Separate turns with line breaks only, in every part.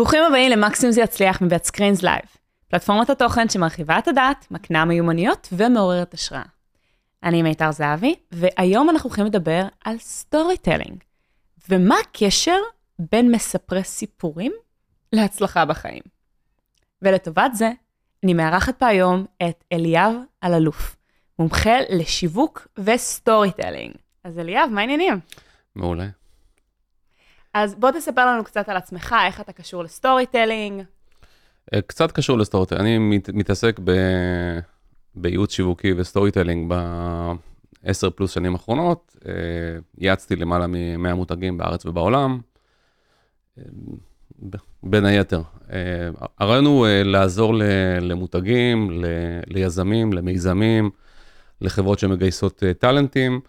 ברוכים הבאים למקסימום זה יצליח מבית Screenz Live, פלטפורמת התוכן שמרחיבה את הדעת, מקנה מיומנויות ומעוררת השראה. אני מיתר זהבי, והיום אנחנו הולכים לדבר על storytelling, ומה הקשר בין מספרי סיפורים להצלחה בחיים. ולטובת זה, אני מארחת פה היום את אליאב אלאלוף, מומחה לשיווק ו storytelling. אז אליאב, מה העניינים?
מעולה.
אז בוא תספר לנו קצת על עצמך, איך אתה קשור לסטורי טלינג.
אה, קצת קשור ל storytelling, אני מת, מתעסק ב... בייעוץ שיווקי ו storytelling בעשר פלוס שנים האחרונות. אה, ייעצתי למעלה מ-100 מותגים בארץ ובעולם. אה, בין היתר. הרעיון הוא לעזור למותגים, ליזמים, למיזמים, לחברות שמגייסות טאלנטים,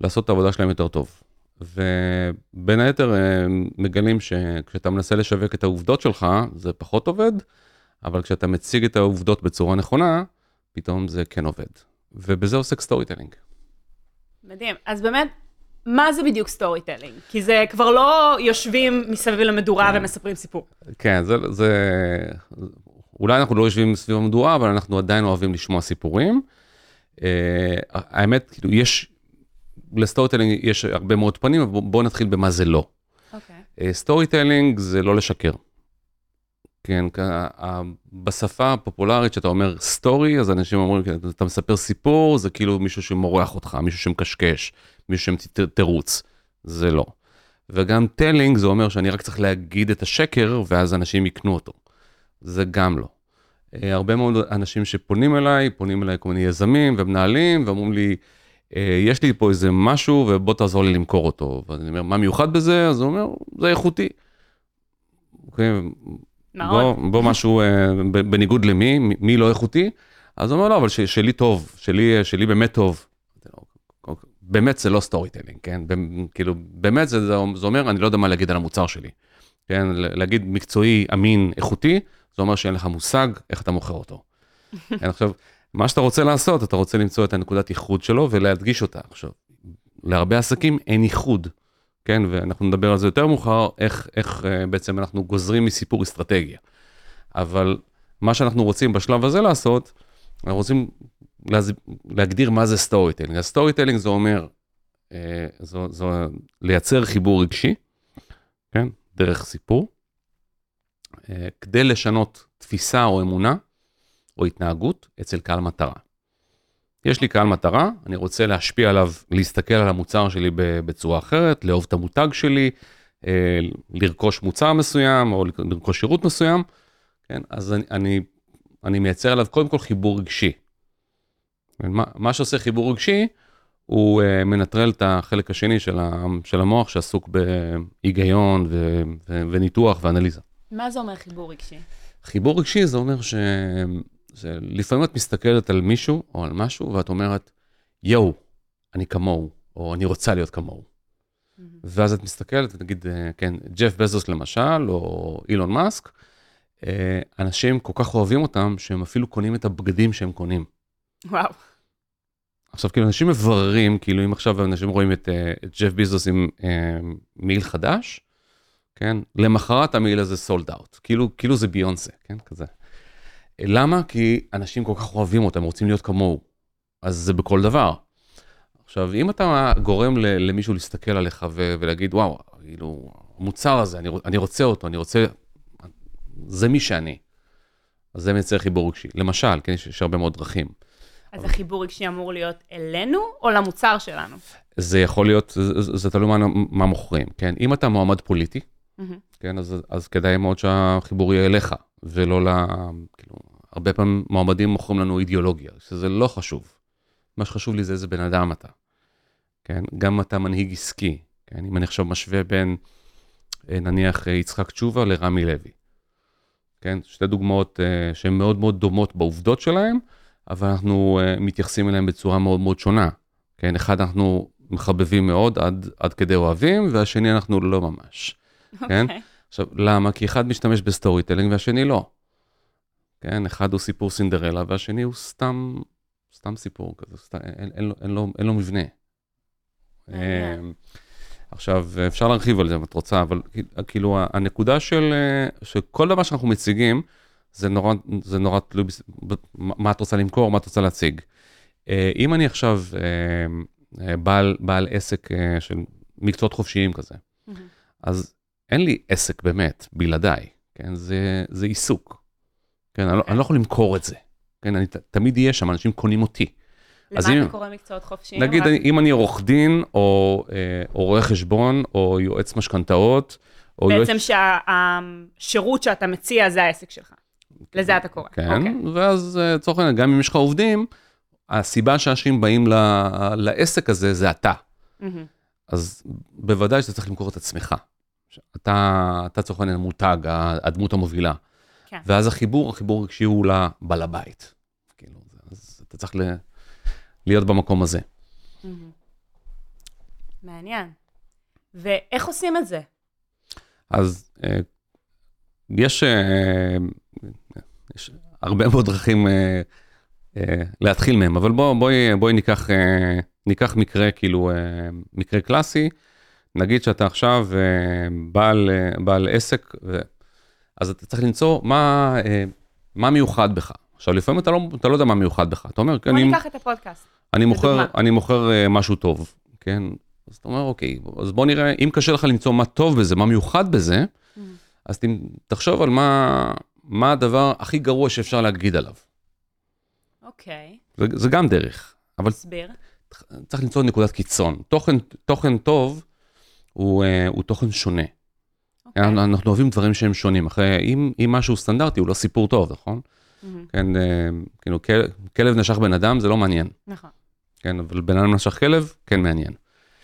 לעשות את העבודה שלהם יותר טוב. ובין היתר אה, מגלים שכשאתה מנסה לשווק את העובדות שלך, זה פחות עובד, אבל כשאתה מציג את העובדות בצורה נכונה, פתאום זה כן עובד. ובזה עוסק storytelling.
מדהים. אז באמת, מה זה בדיוק storytelling? כי זה כבר לא יושבים מסביב למדורה כן. ומספרים סיפור.
כן, זה, זה... אולי אנחנו לא יושבים סביב המדורה, אבל אנחנו עדיין אוהבים לשמוע סיפורים. Uh, האמת, כאילו, יש, ל storytelling יש הרבה מאוד פנים, אבל בואו נתחיל במה זה לא. Story okay. telling זה לא לשקר. כן, בשפה הפופולרית שאתה אומר story, אז אנשים אומרים, כן, אתה מספר סיפור, זה כאילו מישהו שמורח אותך, מישהו שמקשקש, מישהו שתרוץ. זה לא. וגם telling זה אומר שאני רק צריך להגיד את השקר, ואז אנשים יקנו אותו. זה גם לא. אה, הרבה מאוד אנשים שפונים אליי, פונים אליי כל מיני יזמים ומנהלים, ואומרים לי, אה, יש לי פה איזה משהו ובוא תעזור לי למכור אותו. ואני אומר, מה מיוחד בזה? אז הוא אומר, זה איכותי. אוקיי, בוא, בוא משהו אה, בניגוד למי, מי לא איכותי? אז הוא אומר, לא, אבל שלי טוב, שלי, שלי באמת טוב. באמת זה לא storytelling, כן? כאילו, באמת זה, זה אומר, אני לא יודע מה להגיד על המוצר שלי. כן? להגיד מקצועי, אמין, איכותי, זה אומר שאין לך מושג איך אתה מוכר אותו. כן, עכשיו, מה שאתה רוצה לעשות, אתה רוצה למצוא את הנקודת ייחוד שלו ולהדגיש אותה. עכשיו, להרבה עסקים אין ייחוד, כן? ואנחנו נדבר על זה יותר מאוחר, איך, איך uh, בעצם אנחנו גוזרים מסיפור אסטרטגיה. אבל מה שאנחנו רוצים בשלב הזה לעשות, אנחנו רוצים להז... להגדיר מה זה storytelling. ה storytelling זה אומר, uh, זו, זו לייצר חיבור רגשי, כן? דרך סיפור, uh, כדי לשנות תפיסה או אמונה, או התנהגות אצל קהל מטרה. יש לי קהל מטרה, אני רוצה להשפיע עליו, להסתכל על המוצר שלי בצורה אחרת, לאהוב את המותג שלי, אה, לרכוש מוצר מסוים או לרכוש שירות מסוים, כן? אז אני, אני, אני מייצר עליו קודם כל חיבור רגשי. מה, מה שעושה חיבור רגשי, הוא uh, מנטרל את החלק השני של, ה, של המוח שעסוק בהיגיון ו, ו, וניתוח ואנליזה.
מה זה אומר חיבור רגשי?
חיבור רגשי זה אומר ש... זה לפעמים את מסתכלת על מישהו או על משהו ואת אומרת, יואו, אני כמוהו, או אני רוצה להיות כמוהו. Mm-hmm. ואז את מסתכלת, נגיד, אה, כן, ג'ף בזוס למשל, או אילון מאסק, אה, אנשים כל כך אוהבים אותם, שהם אפילו קונים את הבגדים שהם קונים.
וואו.
עכשיו, כאילו, אנשים מבררים, כאילו, אם עכשיו אנשים רואים את, אה, את ג'ף ביזוס עם אה, מעיל חדש, כן? למחרת המעיל הזה סולד אאוט, כאילו, כאילו זה ביונסה, כן? כזה. למה? כי אנשים כל כך אוהבים אותם, רוצים להיות כמוהו. אז זה בכל דבר. עכשיו, אם אתה גורם למישהו להסתכל עליך ולהגיד, וואו, כאילו, המוצר הזה, אני, אני רוצה אותו, אני רוצה, זה מי שאני. אז זה מייצר חיבור רגשי. למשל, כן, יש, יש הרבה מאוד דרכים.
אז אבל... החיבור רגשי אמור להיות אלינו או למוצר שלנו?
זה יכול להיות, זה, זה, זה תלוי מה, מה מוכרים, כן? אם אתה מועמד פוליטי, mm-hmm. כן, אז, אז כדאי מאוד שהחיבור יהיה אליך, ולא ל... כאילו, הרבה פעמים מועמדים מוכרים לנו אידיאולוגיה, שזה לא חשוב. מה שחשוב לי זה איזה בן אדם אתה. כן? גם אתה מנהיג עסקי. כן? אם אני עכשיו משווה בין, אה, נניח, אה, יצחק תשובה לרמי לוי. כן? שתי דוגמאות uh, שהן מאוד מאוד דומות בעובדות שלהן, אבל אנחנו uh, מתייחסים אליהן בצורה מאוד מאוד שונה. כן? אחד אנחנו מחבבים מאוד עד, עד כדי אוהבים, והשני אנחנו לא ממש. Okay. כן? אוקיי. עכשיו, למה? כי אחד משתמש ב storytelling והשני לא. כן, אחד הוא סיפור סינדרלה והשני הוא סתם, סתם סיפור כזה, סתם, אין, אין, לו, אין, לו, אין לו מבנה. אמ, עכשיו, אפשר להרחיב על זה אם את רוצה, אבל כאילו הנקודה של, שכל דבר שאנחנו מציגים, זה נורא, זה נורא תלוי מה את רוצה למכור, מה את רוצה להציג. אם אני עכשיו בעל, בעל עסק של מקצועות חופשיים כזה, mm-hmm. אז אין לי עסק באמת, בלעדיי, כן? זה, זה עיסוק. כן, אני, לא, אני לא יכול למכור את זה. כן, אני תמיד אהיה שם, אנשים קונים אותי.
למה אתה קורא מקצועות חופשיים?
נגיד, רק... אם אני עורך דין, או, אה, או רואה חשבון, או יועץ משכנתאות, או
בעצם יועץ... שהשירות שאתה מציע זה העסק שלך. לזה אתה קורא.
כן, okay. אוקיי. ואז אה, לצורך העניין, גם אם יש לך עובדים, הסיבה שאנשים באים ל, לעסק הזה זה אתה. Mm-hmm. אז בוודאי שאתה צריך למכור את עצמך. אתה, אתה צריך העניין מותג, הדמות המובילה. כן. ואז החיבור, החיבור הרגשי הוא לבעל הבית. כאילו, אז אתה צריך ל... להיות במקום הזה.
מעניין. ואיך עושים את זה?
אז אה, יש, אה, יש הרבה מאוד דרכים אה, להתחיל מהם, אבל בואי בוא, בוא ניקח, ניקח מקרה, כאילו, מקרה קלאסי. נגיד שאתה עכשיו בעל, בעל עסק. אז אתה צריך למצוא מה, מה מיוחד בך. עכשיו, לפעמים אתה לא, אתה לא יודע מה מיוחד בך. אתה אומר,
בוא אני... ניקח את הפודקאסט.
אני מוכר, אני מוכר uh, משהו טוב, כן? אז אתה אומר, אוקיי, אז בוא נראה, אם קשה לך למצוא מה טוב בזה, מה מיוחד בזה, mm. אז תחשוב על מה, מה הדבר הכי גרוע שאפשר להגיד עליו.
אוקיי.
זה, זה גם דרך, אבל...
תסביר.
צריך למצוא נקודת קיצון. תוכן, תוכן טוב הוא, uh, הוא תוכן שונה. Okay. אנחנו, אוהבים דברים שהם שונים. אחרי, אם, אם משהו סטנדרטי, הוא לא סיפור טוב, נכון? Mm-hmm. כן, uh, כאילו, כל, כלב נשך בן אדם, זה לא מעניין.
נכון.
כן, אבל בן אדם נשך כלב, כן מעניין.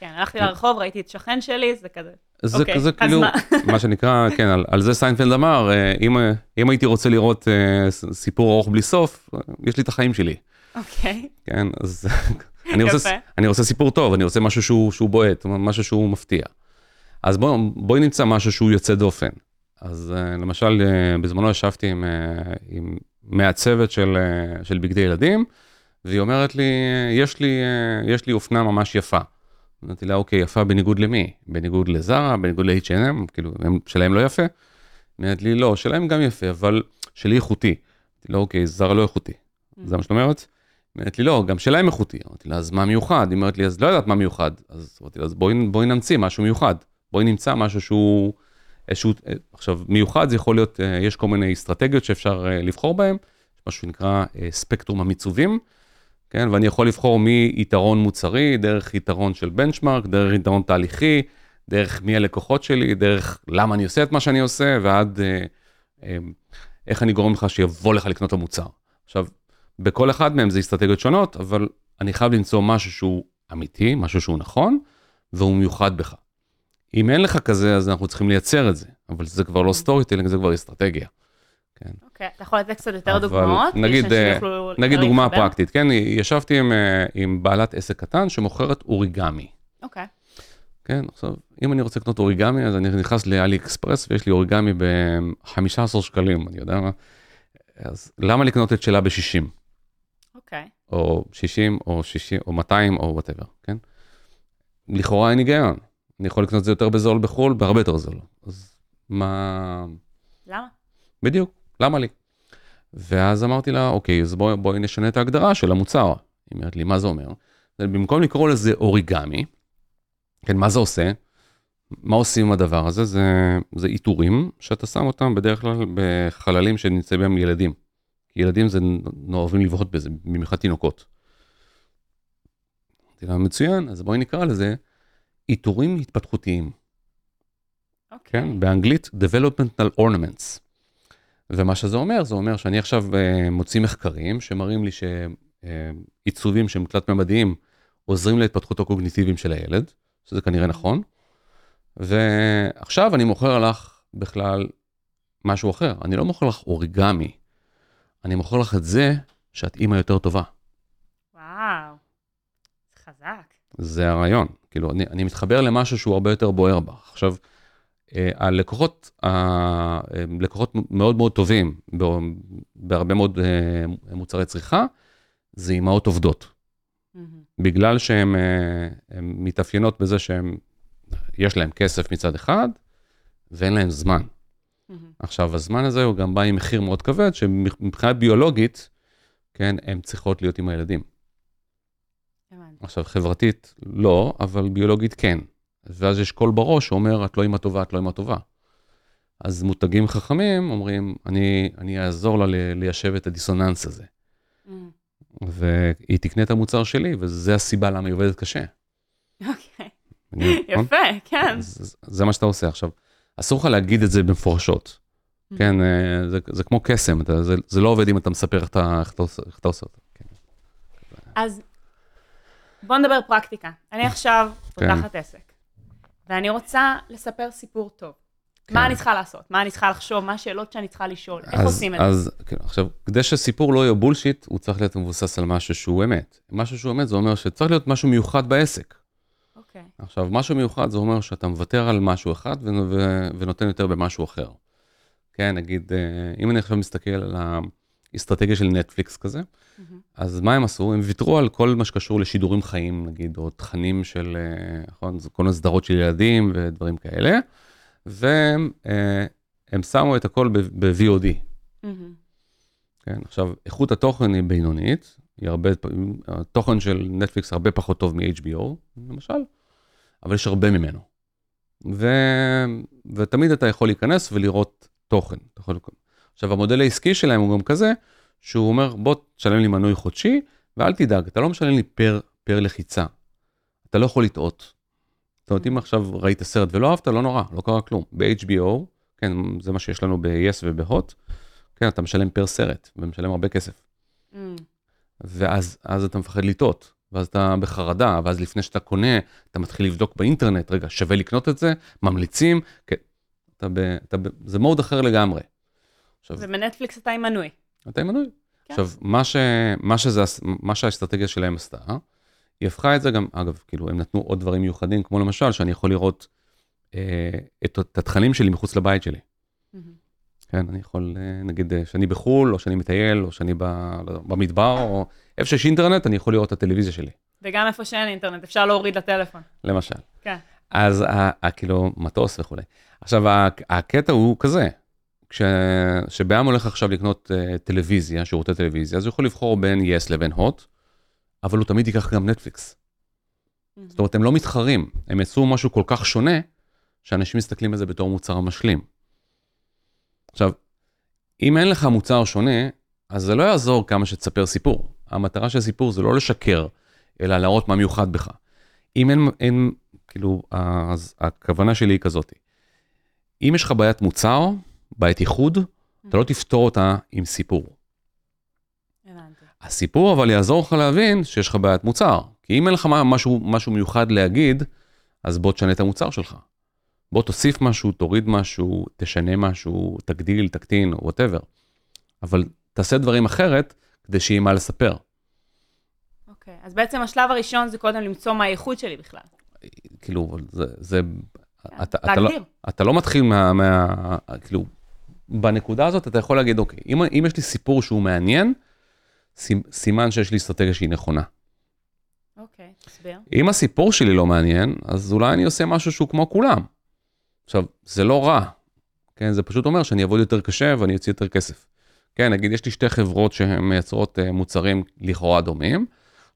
כן, הלכתי לרחוב, ראיתי את שכן שלי, זה כזה.
זה אוקיי, כזה כאילו, מה? מה שנקרא, כן, על, על זה סיינפלד אמר, אה, אם, אם הייתי רוצה לראות uh, סיפור ארוך בלי סוף, יש לי את החיים שלי.
אוקיי.
כן, אז אני, רוצה, אני רוצה סיפור טוב, אני רוצה משהו שהוא, שהוא בועט, משהו שהוא מפתיע. אז בוא, בואי נמצא משהו שהוא יוצא דופן. אז uh, למשל, uh, בזמנו ישבתי עם, uh, עם מעצבת של, של בגדי ילדים, והיא אומרת לי, יש לי, יש לי אופנה ממש יפה. אמרתי לה, אוקיי, יפה בניגוד למי? בניגוד לזרה, בניגוד ל-H&M, כאילו, הם, שלהם לא יפה? אמרת לי, לא, שלהם גם יפה, אבל שלי איכותי. אמרתי לה, אוקיי, זרה לא איכותי. Mm. זה מה שאת אומרת? אמרת לי, לא, גם שלהם איכותי. אמרתי לה, אז מה מיוחד? היא אומרת לי, אז לא יודעת מה מיוחד. אז אמרתי לה, אז בואי, בואי נמציא משהו מיוחד. בואי נמצא משהו שהוא, איזשהו, עכשיו, מיוחד זה יכול להיות, אה, יש כל מיני אסטרטגיות שאפשר אה, לבחור בהן, משהו שנקרא אה, ספקטרום המיצובים. כן? ואני יכול לבחור מיתרון מוצרי, דרך יתרון של בנצ'מארק, דרך יתרון תהליכי, דרך מי הלקוחות שלי, דרך למה אני עושה את מה שאני עושה, ועד אה, אה, איך אני גורם לך שיבוא לך לקנות את המוצר. עכשיו, בכל אחד מהם זה אסטרטגיות שונות, אבל אני חייב למצוא משהו שהוא אמיתי, משהו שהוא נכון, והוא מיוחד בך. אם אין לך כזה, אז אנחנו צריכים לייצר את זה, אבל זה כבר לא storytelling, זה כבר אסטרטגיה.
כן. אוקיי, אתה יכול לתת קצת יותר דוגמאות?
נגיד, אה, נגיד דוגמה פרקטית, כן? ישבתי עם, אה, עם בעלת עסק קטן שמוכרת אוריגמי.
אוקיי.
כן, עכשיו, אם אני רוצה לקנות אוריגמי, אז אני נכנס לעלי אקספרס ויש לי אוריגמי ב-15 שקלים, אני יודע מה. אז למה לקנות את שלה ב-60?
אוקיי.
או 60, או 60, או 200, או whatever, כן? לכאורה אין היגיון. אני יכול לקנות את זה יותר בזול בחו"ל, בהרבה יותר זול. אז מה...
למה?
בדיוק. למה לי? ואז אמרתי לה, אוקיי, אז בואי בוא נשנה את ההגדרה של המוצר. היא אומרת לי, מה זה אומר? במקום לקרוא לזה אוריגמי, כן, מה זה עושה? מה עושים עם הדבר הזה? זה, זה עיטורים שאתה שם אותם בדרך כלל בחללים שנמצאים בהם ילדים. ילדים זה אוהבים לבהות בזה, במיוחד תינוקות. אמרתי לה, מצוין, אז בואי נקרא לזה עיטורים התפתחותיים.
אוקיי. Okay.
כן, באנגלית Developmental Ornaments. ומה שזה אומר, זה אומר שאני עכשיו uh, מוציא מחקרים שמראים לי שעיצובים שהם תלת-ממדיים עוזרים להתפתחות הקוגניטיביים של הילד, שזה כנראה נכון, ועכשיו אני מוכר לך בכלל משהו אחר, אני לא מוכר לך אוריגמי, אני מוכר לך את זה שאת אימא יותר טובה.
וואו, חזק.
זה הרעיון, כאילו, אני, אני מתחבר למשהו שהוא הרבה יותר בוער בך. עכשיו, אה, הלקוחות, הלקוחות מאוד מאוד טובים בהרבה מאוד אה, מוצרי צריכה, זה אימהות עובדות. Mm-hmm. בגלל שהן מתאפיינות בזה שהן יש להם כסף מצד אחד, ואין להם זמן. עכשיו, הזמן הזה הוא גם בא עם מחיר מאוד כבד, שמבחינה ביולוגית, כן, הן צריכות להיות עם הילדים. עכשיו, חברתית לא, אבל ביולוגית כן. ואז יש קול בראש שאומר, את לא אימא טובה, את לא אימא טובה. אז מותגים חכמים אומרים, אני, אני אעזור לה ליישב את הדיסוננס הזה. Mm. והיא תקנה את המוצר שלי, וזה הסיבה למה היא עובדת קשה.
אוקיי. נכון? יפה, כן.
זה, זה מה שאתה עושה. עכשיו, אסור לך להגיד את זה במפורשות. Mm. כן, אה, זה, זה כמו קסם, אתה, זה, זה לא עובד אם אתה מספר איך אתה, איך אתה, איך אתה עושה אותו. כן.
אז בוא נדבר פרקטיקה. אני עכשיו כן. פותחת עסק, ואני רוצה לספר סיפור טוב. כן. מה אני צריכה לעשות? מה אני צריכה לחשוב? מה השאלות שאני צריכה לשאול? איך עושים את זה?
אז כן, עכשיו, כדי שסיפור לא יהיה בולשיט, הוא צריך להיות מבוסס על משהו שהוא אמת. משהו שהוא אמת, זה אומר שצריך להיות משהו מיוחד בעסק.
אוקיי.
עכשיו, משהו מיוחד זה אומר שאתה מוותר על משהו אחד ונותן יותר במשהו אחר. כן, נגיד, אה, אם אני עכשיו מסתכל על האסטרטגיה של נטפליקס כזה, mm-hmm. אז מה הם עשו? הם ויתרו על כל מה שקשור לשידורים חיים, נגיד, או תכנים של, אה, נכון, כל הסדרות של ילדים ודברים כאלה. והם אה, שמו את הכל ב-VOD. Mm-hmm. כן, עכשיו, איכות התוכן היא בינונית, היא הרבה, התוכן של נטפליקס הרבה פחות טוב מ-HBO, למשל, אבל יש הרבה ממנו. ו... ותמיד אתה יכול להיכנס ולראות תוכן. יכול... עכשיו, המודל העסקי שלהם הוא גם כזה, שהוא אומר, בוא תשלם לי מנוי חודשי, ואל תדאג, אתה לא משלם לי פר, פר לחיצה. אתה לא יכול לטעות. זאת אומרת, אם עכשיו ראית סרט ולא אהבת, לא נורא, לא קרה כלום. ב-HBO, כן, זה מה שיש לנו ב-yes וב-hot, כן, אתה משלם פר סרט, ומשלם הרבה כסף. Mm. ואז אתה מפחד לטעות, ואז אתה בחרדה, ואז לפני שאתה קונה, אתה מתחיל לבדוק באינטרנט, רגע, שווה לקנות את זה? ממליצים? כן. אתה ב, אתה ב, זה מוד אחר לגמרי.
עכשיו, ובנטפליקס אתה עם מנוי.
אתה עם מנוי. כן. עכשיו, מה, ש, מה, שזה, מה שהאסטרטגיה שלהם עשתה, היא הפכה את זה גם, אגב, כאילו, הם נתנו עוד דברים מיוחדים, כמו למשל, שאני יכול לראות אה, את, את התכנים שלי מחוץ לבית שלי. Mm-hmm. כן, אני יכול, אה, נגיד, אה, שאני בחו"ל, או שאני מטייל, או שאני ב, במדבר, או איפה שיש אינטרנט, אני יכול לראות את הטלוויזיה שלי.
וגם איפה שאין אינטרנט, אפשר להוריד לטלפון.
למשל.
כן.
אז כאילו, מטוס וכולי. עכשיו, הקטע הוא כזה, כשבעם הולך עכשיו לקנות uh, טלוויזיה, שירותי טלוויזיה, אז הוא יכול לבחור בין יס לבין הוט, אבל הוא תמיד ייקח גם נטפליקס. זאת אומרת, הם לא מתחרים, הם יצאו משהו כל כך שונה, שאנשים מסתכלים על זה בתור מוצר משלים. עכשיו, אם אין לך מוצר שונה, אז זה לא יעזור כמה שתספר סיפור. המטרה של סיפור זה לא לשקר, אלא להראות מה מיוחד בך. אם אין, אין כאילו, אז הכוונה שלי היא כזאת. אם יש לך בעיית מוצר, בעיית איחוד, mm-hmm. אתה לא תפתור אותה עם סיפור. הסיפור אבל יעזור לך להבין שיש לך בעיית מוצר. כי אם אין לך משהו, משהו מיוחד להגיד, אז בוא תשנה את המוצר שלך. בוא תוסיף משהו, תוריד משהו, תשנה משהו, תגדיל, תקטין, וואטאבר. אבל תעשה דברים אחרת כדי שיהיה מה לספר.
אוקיי, okay, אז בעצם השלב הראשון זה קודם למצוא מה האיכות שלי בכלל.
כאילו, זה... זה yeah, אתה, אתה, לא, אתה לא מתחיל מה, מה... כאילו, בנקודה הזאת אתה יכול להגיד, אוקיי, אם, אם יש לי סיפור שהוא מעניין, סימן שיש לי אסטרטגיה שהיא נכונה.
אוקיי, תסביר.
אם הסיפור שלי לא מעניין, אז אולי אני עושה משהו שהוא כמו כולם. עכשיו, זה לא רע, כן? זה פשוט אומר שאני אעבוד יותר קשה ואני אוציא יותר כסף. כן, נגיד, יש לי שתי חברות שהן מייצרות uh, מוצרים לכאורה דומים,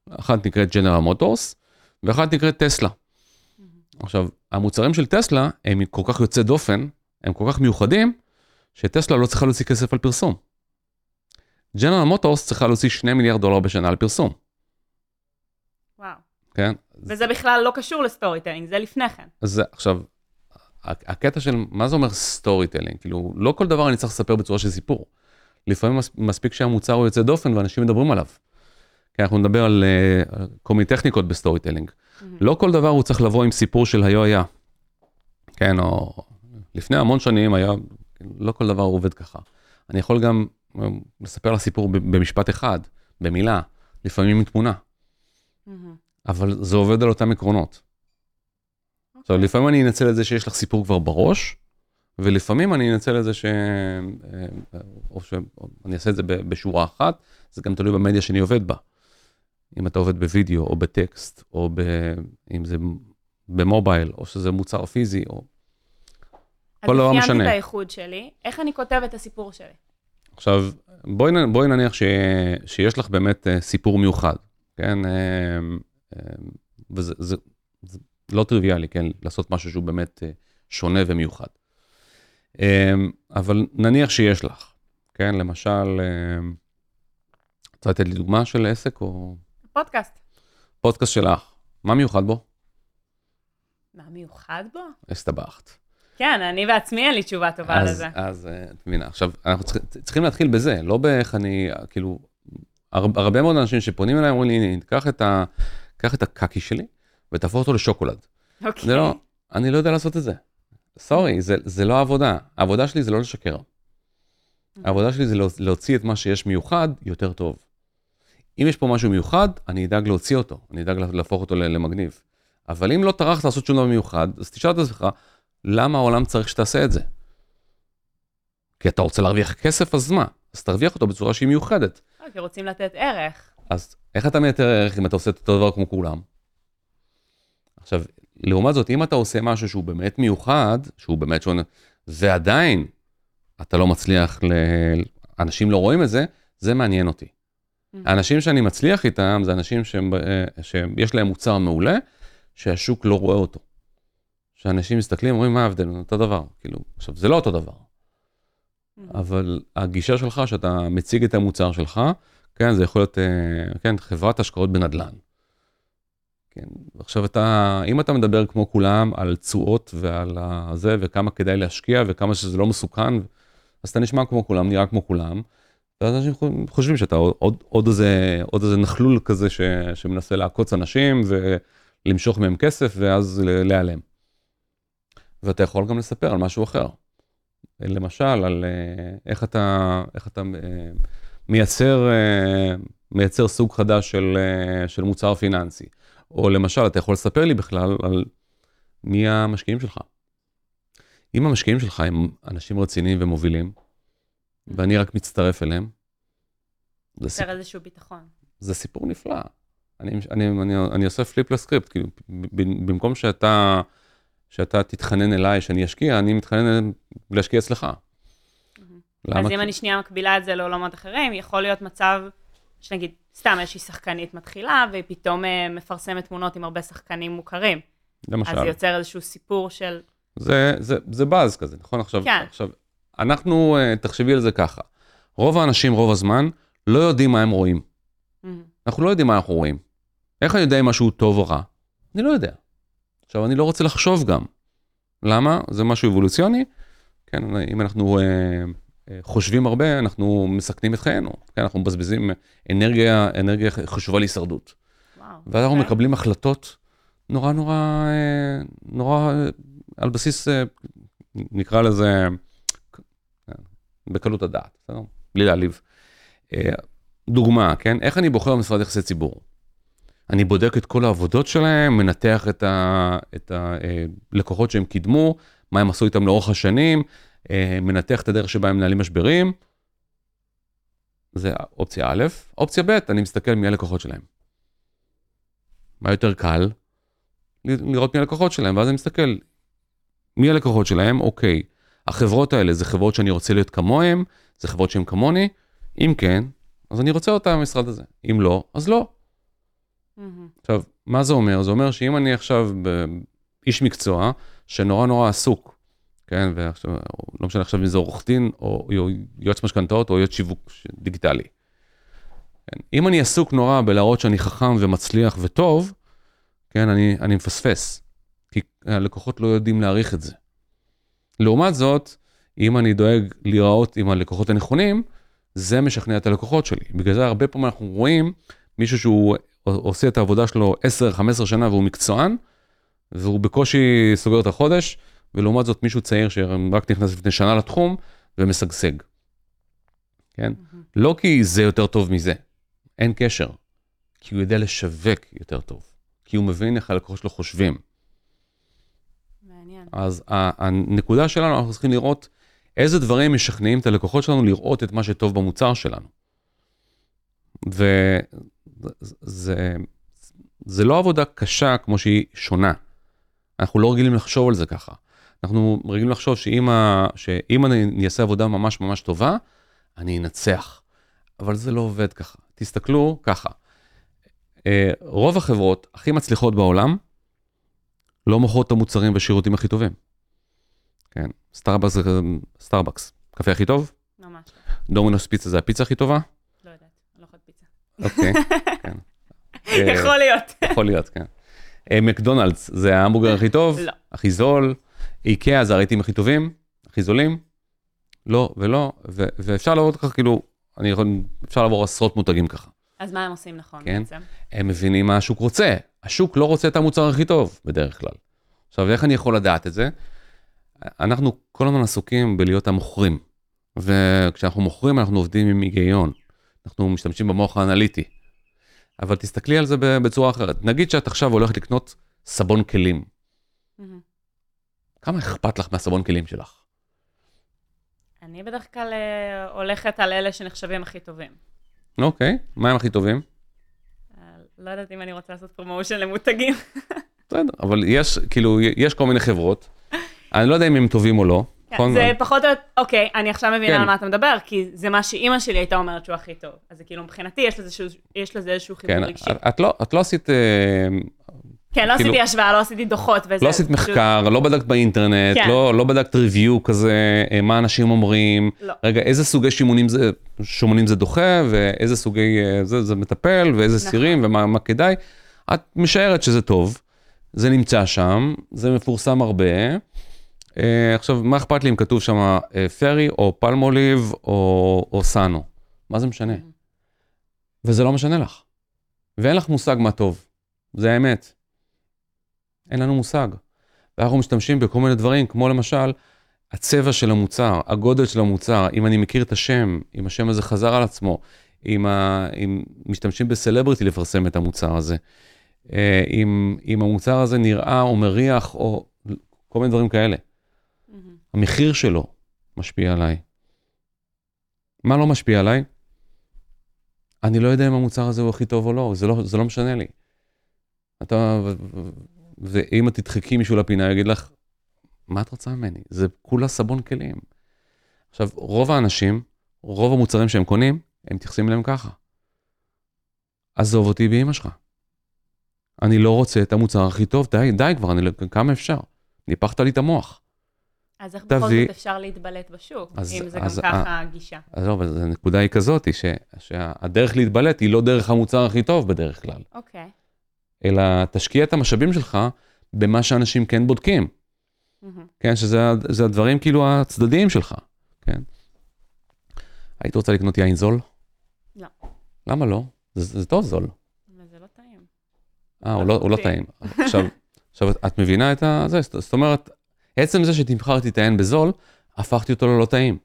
אחת נקראת ג'נרל מוטורס, ואחת נקראת טסלה. Mm-hmm. עכשיו, המוצרים של טסלה הם כל כך יוצא דופן, הם כל כך מיוחדים, שטסלה לא צריכה להוציא כסף על פרסום. ג'נרל מוטורס צריכה להוציא 2 מיליארד דולר בשנה על פרסום.
וואו.
כן?
וזה בכלל לא קשור ל storytelling, זה לפני כן.
אז עכשיו, הקטע של מה זה אומר storytelling, כאילו, לא כל דבר אני צריך לספר בצורה של סיפור. לפעמים מספיק שהמוצר הוא יוצא דופן ואנשים מדברים עליו. כן, אנחנו נדבר על uh, כל מיני טכניקות ב storytelling. Mm-hmm. לא כל דבר הוא צריך לבוא עם סיפור של היו היה. כן, או לפני המון שנים היה, לא כל דבר עובד ככה. אני יכול גם לספר לה סיפור במשפט אחד, במילה, לפעמים עם תמונה. Mm-hmm. אבל זה עובד על אותם עקרונות. Okay. עכשיו, לפעמים אני אנצל את זה שיש לך סיפור כבר בראש, ולפעמים אני אנצל את זה ש... אה, או שאני אעשה את זה בשורה אחת, זה גם תלוי במדיה שאני עובד בה. אם אתה עובד בווידאו, או בטקסט, או ב... אם זה במובייל, או שזה מוצר פיזי, או...
אז
כל דבר
אפיינתי
משנה.
את הייחוד שלי, איך אני כותבת את הסיפור שלי?
עכשיו, בואי, בואי נניח ש, שיש לך באמת אה, סיפור מיוחד, כן? אה, אה, וזה זה, זה לא טריוויאלי, כן? לעשות משהו שהוא באמת שונה ומיוחד. אבל נניח שיש לך, כן? למשל, אה, רוצה לתת לי דוגמה של עסק או
פודקאסט.
פודקאסט שלך, מה מיוחד בו?
מה מיוחד בו?
הסתבכת.
כן, אני בעצמי אין לי תשובה טובה
אז,
לזה.
אז אה, את מבינה, עכשיו, אנחנו צריכים, צריכים להתחיל בזה, לא באיך אני, כאילו, הר, הרבה מאוד אנשים שפונים אליי אומרים לי, הנה, קח את, ה, קח את הקקי שלי ותהפוך אותו לשוקולד.
אוקיי.
זה לא, אני לא יודע לעשות את זה. סורי, זה, זה לא העבודה. העבודה שלי זה לא לשקר. העבודה שלי זה להוצ- להוציא את מה שיש מיוחד יותר טוב. אם יש פה משהו מיוחד, אני אדאג להוציא אותו, אני אדאג לה- להפוך אותו למגניב. אבל אם לא טרחת לעשות שום דבר מיוחד, אז תשאל את עצמך, למה העולם צריך שתעשה את זה? כי אתה רוצה להרוויח כסף, אז מה? אז תרוויח אותו בצורה שהיא מיוחדת.
אה, כי רוצים לתת ערך.
אז איך אתה מייתר ערך אם אתה עושה את אותו דבר כמו כולם? עכשיו, לעומת זאת, אם אתה עושה משהו שהוא באמת מיוחד, שהוא באמת שונה, ועדיין אתה לא מצליח, ל... אנשים לא רואים את זה, זה מעניין אותי. האנשים שאני מצליח איתם זה אנשים שהם, אה, שיש להם מוצר מעולה, שהשוק לא רואה אותו. שאנשים מסתכלים, אומרים, מה ההבדל? אותו דבר. כאילו, עכשיו, זה לא אותו דבר. אבל הגישה שלך, שאתה מציג את המוצר שלך, כן, זה יכול להיות, אה, כן, חברת השקעות בנדל"ן. כן, עכשיו אתה, אם אתה מדבר כמו כולם על תשואות ועל זה, וכמה כדאי להשקיע וכמה שזה לא מסוכן, אז אתה נשמע כמו כולם, נראה כמו כולם, ואז אנשים חושבים שאתה עוד, עוד, איזה, עוד איזה נכלול כזה ש, שמנסה לעקוץ אנשים ולמשוך מהם כסף ואז להיעלם. ואתה יכול גם לספר על משהו אחר. למשל, על אה, איך אתה, איך אתה אה, מייצר, אה, מייצר סוג חדש של, של מוצר פיננסי. או למשל, אתה יכול לספר לי בכלל על מי המשקיעים שלך. אם המשקיעים שלך הם אנשים רציניים ומובילים, ואני רק מצטרף אליהם, זה, סיפ...
יוצר איזשהו ביטחון.
זה סיפור נפלא. אני, אני, אני, אני עושה פליפ לסקריפט, כאילו, במקום שאתה, שאתה תתחנן אליי שאני אשקיע, אני מתחנן להשקיע אצלך. למה?
אז אם אני שנייה מקבילה את זה לעולמות אחרים, יכול להיות מצב שנגיד, סתם איזושהי שחקנית מתחילה, והיא פתאום אה, מפרסמת תמונות עם הרבה שחקנים מוכרים.
למשל.
אז יוצר איזשהו סיפור של...
זה, זה, זה באז כזה, נכון? עכשיו,
כן.
עכשיו, אנחנו, אה, תחשבי על זה ככה, רוב האנשים רוב הזמן לא יודעים מה הם רואים.
מהמם.
אנחנו לא יודעים מה אנחנו רואים. איך אני יודע אם משהו טוב או רע? אני לא יודע. עכשיו, אני לא רוצה לחשוב גם. למה? זה משהו אבולוציוני. כן, אם אנחנו אה, אה, חושבים הרבה, אנחנו מסכנים את חיינו. כן, אנחנו מבזבזים אנרגיה, אנרגיה חשובה להישרדות.
וואו.
ואנחנו
אוקיי.
מקבלים החלטות נורא נורא, אה, נורא אה, על בסיס, אה, נקרא לזה, בקלות הדעת, בסדר? בלי להעליב. אה, דוגמה, כן? איך אני בוחר במשרד יחסי ציבור? אני בודק את כל העבודות שלהם, מנתח את הלקוחות שהם קידמו, מה הם עשו איתם לאורך השנים, אה, מנתח את הדרך שבה הם מנהלים משברים. זה אופציה א', אופציה ב', אני מסתכל מי הלקוחות שלהם. מה יותר קל? לראות מי הלקוחות שלהם, ואז אני מסתכל, מי הלקוחות שלהם? אוקיי, החברות האלה זה חברות שאני רוצה להיות כמוהם, זה חברות שהן כמוני, אם כן, אז אני רוצה אותה במשרד הזה, אם לא, אז לא.
מהמם.
עכשיו, מה זה אומר? זה אומר שאם אני עכשיו איש מקצוע שנורא נורא עסוק, כן, ועכשיו, לא משנה עכשיו אם זה עורך דין, או יועץ משכנתאות, או יועץ שיווק דיגיטלי. כן, אם אני עסוק נורא בלהראות שאני חכם ומצליח וטוב, כן, אני, אני מפספס, כי הלקוחות לא יודעים להעריך את זה. לעומת זאת, אם אני דואג להיראות עם הלקוחות הנכונים, זה משכנע את הלקוחות שלי. בגלל זה הרבה פעמים אנחנו רואים מישהו שהוא עושה את העבודה שלו 10-15 שנה והוא מקצוען, והוא בקושי סוגר את החודש, ולעומת זאת מישהו צעיר שרק נכנס לפני שנה לתחום ומשגשג. כן?
מהמם.
לא כי זה יותר טוב מזה, אין קשר. כי הוא יודע לשווק יותר טוב. כי הוא מבין איך הלקוחות שלו חושבים.
מעניין.
אז הנקודה שלנו, אנחנו צריכים לראות איזה דברים משכנעים את הלקוחות שלנו לראות את מה שטוב במוצר שלנו. וזה זה, זה לא עבודה קשה כמו שהיא שונה. אנחנו לא רגילים לחשוב על זה ככה. אנחנו רגילים לחשוב שאם, ה... שאם אני אעשה עבודה ממש ממש טובה, אני אנצח. אבל זה לא עובד ככה. תסתכלו ככה. אה, רוב החברות הכי מצליחות בעולם לא מוכרות את המוצרים והשירותים הכי טובים. כן, סטארבקס סטארבקס, קפה הכי טוב,
ממש.
דומינוס פיצה זה הפיצה הכי טובה.
לא יודעת, אני לא אוכלת פיצה.
אוקיי, כן. אה,
יכול להיות.
יכול להיות, כן. אה, מקדונלדס זה ההמבורגר הכי טוב,
לא.
הכי זול, איקאה זה הרהיטים הכי טובים, הכי זולים, לא ולא, ו- ואפשר לעבור ככה כאילו, אני יכול, אפשר לעבור עשרות מותגים ככה.
אז מה הם עושים נכון
כן.
בעצם?
הם מבינים מה השוק רוצה, השוק לא רוצה את המוצר הכי טוב בדרך כלל. עכשיו, איך אני יכול לדעת את זה? אנחנו כל הזמן עסוקים בלהיות המוכרים, וכשאנחנו מוכרים אנחנו עובדים עם היגיון, אנחנו משתמשים במוח האנליטי. אבל תסתכלי על זה בצורה אחרת. נגיד שאת עכשיו הולכת לקנות סבון כלים.
מהמם.
כמה אכפת לך מהסבון כלים שלך?
אני בדרך כלל אה, הולכת על אלה שנחשבים הכי טובים.
אוקיי, מה הם הכי טובים?
אה, לא יודעת אם אני רוצה לעשות promotion למותגים.
בסדר, אבל יש, כאילו, יש כל מיני חברות, אני לא יודע אם הם טובים או לא. נכון?
זה פחות או יותר, אוקיי, אני עכשיו מבינה
כן.
על מה אתה מדבר, כי זה מה שאימא שלי הייתה אומרת שהוא הכי טוב. אז זה כאילו מבחינתי יש לזה איזשהו- יש לזה איזשהו חיבור
כן,
רגשי.
את- את לא, את לא עשית, אה,
כן, לא
כאילו-
עשיתי השוואה, לא עשיתי דוחות וזה.
לא עשית
זה פשוט-
מחקר, לא בדקת באינטרנט,
כן.
לא, לא בדקת ריוויו כזה, אה, מה אנשים אומרים,
לא.
רגע, איזה סוגי שימונים זה, שומנים זה דוחה, ואיזה סוגי, אה, זה, זה מטפל, ואיזה
נכון.
סירים, ומה מה כדאי. את משערת שזה טוב, זה נמצא שם, זה מפורסם הרבה. אה, עכשיו, מה אכפת לי אם כתוב שם אה, פרי, או פלמוליב, או, או סאנו? מה זה משנה? וזה לא משנה לך. ואין לך מושג מה טוב. זה האמת. אין לנו מושג. ואנחנו משתמשים בכל מיני דברים, כמו למשל, הצבע של המוצר, הגודל של המוצר, אם אני מכיר את השם, אם השם הזה חזר על עצמו, אם, ה... אם משתמשים בסלבריטי לפרסם את המוצר הזה, אה, אם, אם המוצר הזה נראה או מריח, או כל מיני דברים כאלה. המחיר שלו משפיע עליי. מה לא משפיע עליי? אני לא יודע אם המוצר הזה הוא הכי טוב או לא, זה לא, זה לא משנה לי. אתה, ואם את תדחקי מישהו לפינה, הוא יגיד לך, מה את רוצה ממני? זה כולה סבון כלים. עכשיו, רוב האנשים, רוב המוצרים שהם קונים, הם מתייחסים אליהם ככה. עזוב אותי באמא שלך. אני לא רוצה את המוצר הכי טוב, די, די כבר, אני, לא- כמה אפשר? ניפחת לי את המוח.
אז איך בכל
תביא-
זאת אפשר להתבלט בשוק,
אז-
אם זה גם
אז-
ככה הגישה?
אז לא, אבל הנקודה היא כזאת, ש, שהדרך להתבלט היא לא דרך המוצר הכי טוב בדרך כלל,
אוקיי.
אלא תשקיע את המשאבים שלך במה שאנשים כן בודקים,
מהמם.
כן, שזה זה הדברים כאילו הצדדיים שלך, כן. היית רוצה לקנות יין זול?
לא.
למה לא? זה, זה טוב זול.
וזה לא טעים.
אה, הוא לא, הוא לא טעים. עכשיו, עכשיו, את- את מבינה את ה... זה, זאת אומרת, עצם זה שתבחרתי את היין בזול, הפכתי אותו ללא טעים.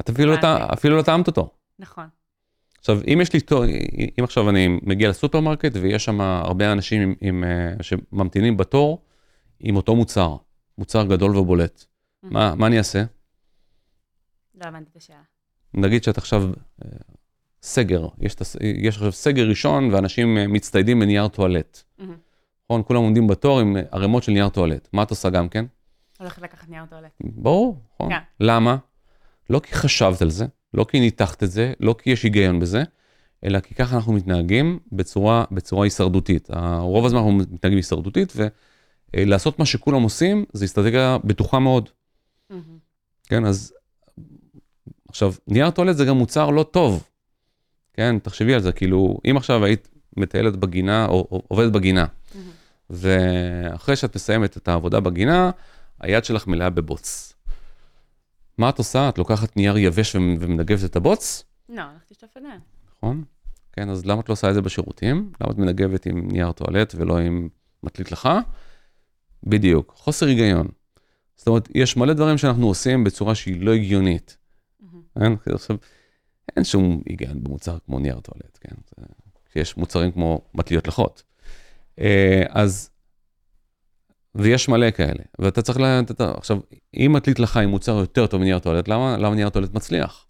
את אפילו לא, אפילו לא טעמת אותו.
נכון.
עכשיו, אם יש לי, תור- אם עכשיו אני מגיע לסופרמרקט ויש שם הרבה אנשים עם, עם, אה, שממתינים בתור עם אותו מוצר, מוצר גדול ובולט, מה, מה אני אעשה?
לא הבנתי את השאלה.
נגיד שאת עכשיו אה, סגר, יש, יש עכשיו סגר ראשון ואנשים אה, מצטיידים בנייר טואלט.
מהמם.
נכון? כולם עומדים בתור עם אה, ערימות של נייר טואלט. מה את עושה גם כן?
הולכת לקחת נייר טואלט.
ברור, נכון.
כן.
למה? לא כי חשבת על זה, לא כי ניתחת את זה, לא כי יש היגיון בזה, אלא כי ככה אנחנו מתנהגים בצורה, בצורה הישרדותית. רוב הזמן אנחנו מתנהגים הישרדותית, ולעשות מה שכולם עושים, זה אסטרטגיה בטוחה מאוד.
מהמם.
כן, אז עכשיו, נייר טואלט זה גם מוצר לא טוב. כן, תחשבי על זה, כאילו, אם עכשיו היית מטיילת בגינה, או, או עובדת בגינה,
מהמם.
ואחרי שאת מסיימת את העבודה בגינה, היד שלך מלאה בבוץ. מה את עושה? את לוקחת נייר יבש ומ- ומנגבת את הבוץ,
לא, הולכת לשטוף ידיים.
נכון? כן, אז למה את לא עושה את זה בשירותים? למה את מנגבת עם נייר טואלט ולא עם מטלית לחה? בדיוק, חוסר היגיון. זאת אומרת, יש מלא דברים שאנחנו עושים בצורה שהיא לא הגיונית.
מהמם.
כן? עכשיו, אין שום היגיון במוצר כמו נייר טואלט, כן? זה- שיש מוצרים כמו מטליות לחות. אה, אז, ויש מלא כאלה, ואתה צריך ל... אתה- עכשיו, אם מטלית לחה היא מוצר יותר טוב מנייר טואלט, למה, למה נייר טואלט מצליח?